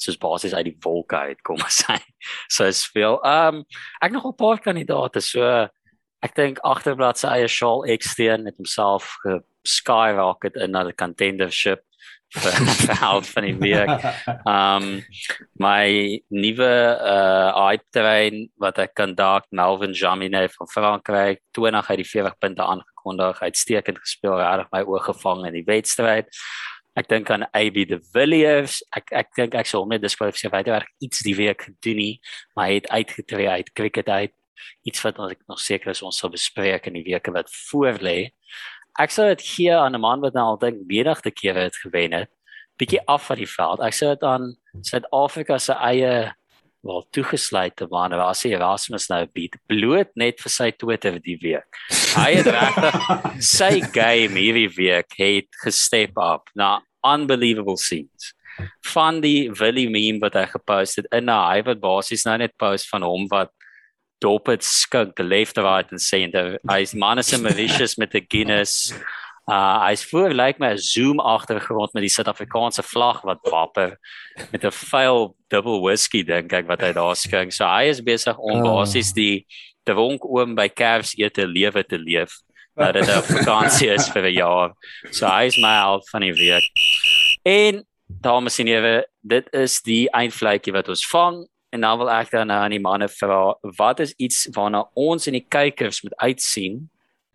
[SPEAKER 1] soos basies uit die wolke uit kom as hy. So is veel. Ehm um, ek nog 'n paar kandidaate so ek dink agterblad se eie Shaal Eksteen met homself skyrocket in na die contendership vir vir held van die week. Um my nuwe uh train wat ek kan dalk Melvin Jamine van Frankryk 20 uit die 40 punte aangekondig. Uitstekend gespeel, reg my oë gevang in die wedstryd. Ek dink aan AB de Villiers. Ek ek dink ek sou hom net diskwalifiseer baie werk iets die week gedoen nie, maar hy het uitgetree uit cricket uit. Iets wat ons ek nog seker is ons sal bespreek in die weke wat voorlê ek sou dit gee aan 'n man wat nou al dink menigte kere het gewen het bietjie af van die veld. Ek sou dit aan Suid-Afrika se eie wel toegesluite man was hy Erasmus nou beat bloot net vir sy Twitter die week. Hy het regtig sy game hierdie week het gestep up na unbelievable scenes. Van die Willie meme wat hy gepost het in 'n hy wat basies nou net post van hom wat dop het skink left right and center hy's manus and malicious met die Guinness. Uh hy's voor lyk like my 'n zoom agtergrond met die Suid-Afrikaanse vlag wat wapper met 'n vuil dubbel whisky dink ek wat hy daar skink. So hy is besig om oh. basies die dronk oom by Kers ete lewe te leef dat dit 'n vakansie is vir 'n jaar. So hy's my held van die week. En dames en here dit is die eindvlekkie wat ons vang En dan wil ek dan nou aan die manne vra, wat is iets waarna ons en die kykers moet uitsien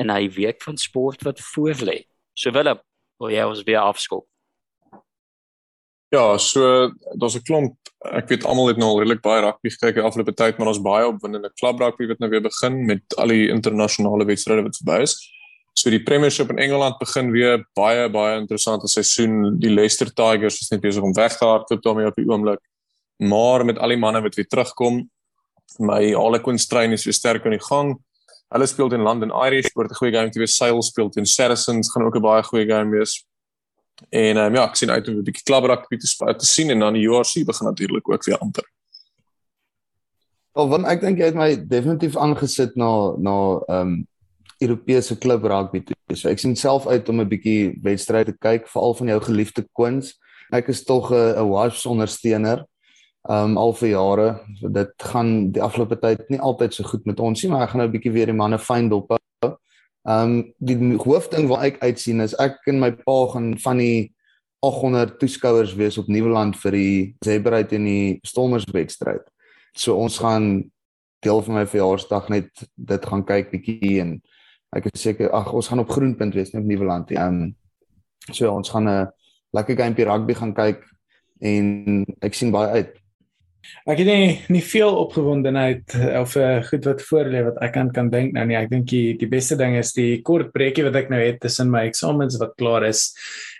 [SPEAKER 1] in hy week van sport wat voorlê? So Willem, wil jy ons weer afskop?
[SPEAKER 3] Ja, so daar's 'n klomp, ek weet almal het nou al redelik baie rugby gekyk die afgelope tyd, maar ons baie opwindende klub rugby wat nou weer begin met al die internasionale wedstryde wat verby is. So die Premiership in Engeland begin weer baie baie interessante seisoen. Die Leicester Tigers is net besig om weg te hardloop daarmee op die oomblik maar met al die manne wat weer terugkom my Harlequin strain is weer sterk aan die gang. Hulle speel teen London Irish word 'n goeie game te wees. Sale speel teen Saracens gaan ook 'n baie goeie game wees. En um, ja ek sien uit om 'n bietjie klubrak te te sien en dan die URC begin natuurlik ook weer amper.
[SPEAKER 2] Wel, want ek dink jy het my definitief aangesit na na ehm um, Europese klub rugby toe. So ek sien self uit om 'n bietjie wedstryde te kyk, veral van jou geliefde Queens. Ek is tog 'n Wasps ondersteuner um al vir jare. So dit gaan die afgelope tyd nie altyd so goed met ons nie, maar ek gaan nou 'n bietjie weer die manne fyn dop hou. Um die hoofding wat ek uitsien is ek en my pa gaan van die 800 toeskouers wees op Nieuweland vir die Zebra teen die Stormers wedstryd. So ons gaan deel van my verjaarsdag net dit gaan kyk bietjie en ek is seker ag ons gaan op Groenpunt wees net op Nieuweland. Um so ons gaan 'n lekker gamepie rugby gaan kyk en ek sien baie uit.
[SPEAKER 4] Ek het nie nie veel opgewondenheid eh, of uh, goed wat voorlê wat ek kan kan dink nou nie. Ek dink die die beste ding is die kort breekie wat ek nou het tussen my eksamens wat klaar is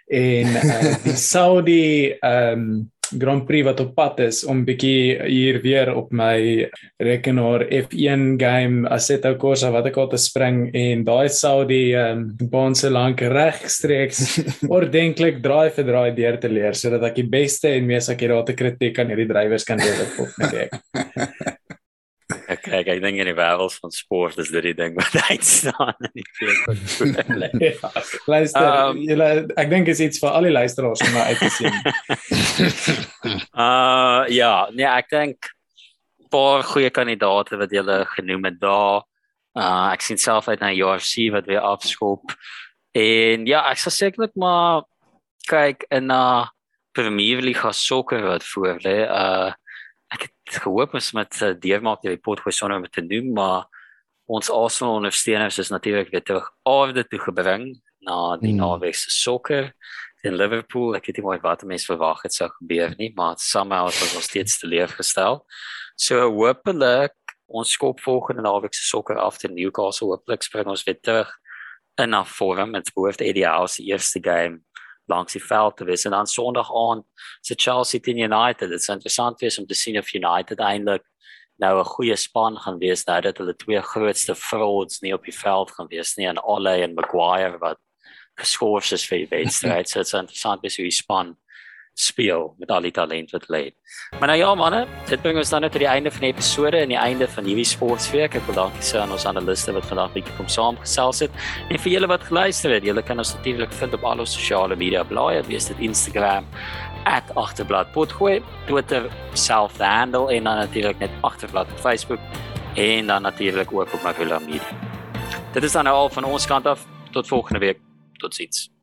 [SPEAKER 4] en uh, die Saudi ehm um, Grand Prix wat op pad is om bietjie hier weer op my rekenaar F1 game Assetto Corsa wat ek al te spring en daai sou die um, baan se lank regstreeks ordentlik draai vir draai deur te leer sodat ek die beste en mees akkurate kritiek aan hierdie drywers kan lewer volgende week.
[SPEAKER 1] Ek kyk, ek dink in die wêreld van sport is dit die ding wat uitstaan in die fees.
[SPEAKER 4] ja, luister, um, julle ek dink is iets vir al die luisteraars om uit te sien.
[SPEAKER 1] uh ja, nee, ek dink paar goeie kandidaate wat julle genoem het daar. Uh ek sien self uit na UFC wat weer afskop. En ja, ek sal sekerlik maar kyk in na uh, Premier League sokker wat voor lê. Uh ek het gehoop ons met uh, deurmaak die report gooi sonder om te doen maar ons Arsenal ondersteuners is natuurlik weer terug aarde toe gebring na die hmm. naweekse sokker in Liverpool. Ek het nie mooi wat mense verwag het sou gebeur nie maar somehow het ons steeds te leef gestel so hopelik ons skop volgende naweekse sokker af te Newcastle. Hopelik spring ons weer terug in 'n vorm. Met behoefte ideaal se eerste game langs die veld te wees en dan Sondag aand se Chelsea teen United. Dit is interessant wees om te sien of United eintlik nou 'n goeie span gaan wees nou dat hulle twee grootste frauds nie op die veld gaan wees nie en Ole en Maguire wat geskort is vir die wedstryd. so dit is interessant wees hoe die span speel met al die talent wat lê. Maar nou ja manne, dit bring ons dan net tot die einde van die episode en die einde van hierdie sportweek. Ek wil dankie sê aan ons analiste wat vandag bietjie kom saamgesels het. En vir julle wat geluister het, julle kan ons natuurlik vind op al ons sosiale media blaaie, wees dit Instagram @agterblad.gooi, Twitter self the handle en dan natuurlik net agterblad op Facebook en dan natuurlik ook op Magula Media. Dit is dan nou al van ons kant af. Tot volgende week. Totsiens.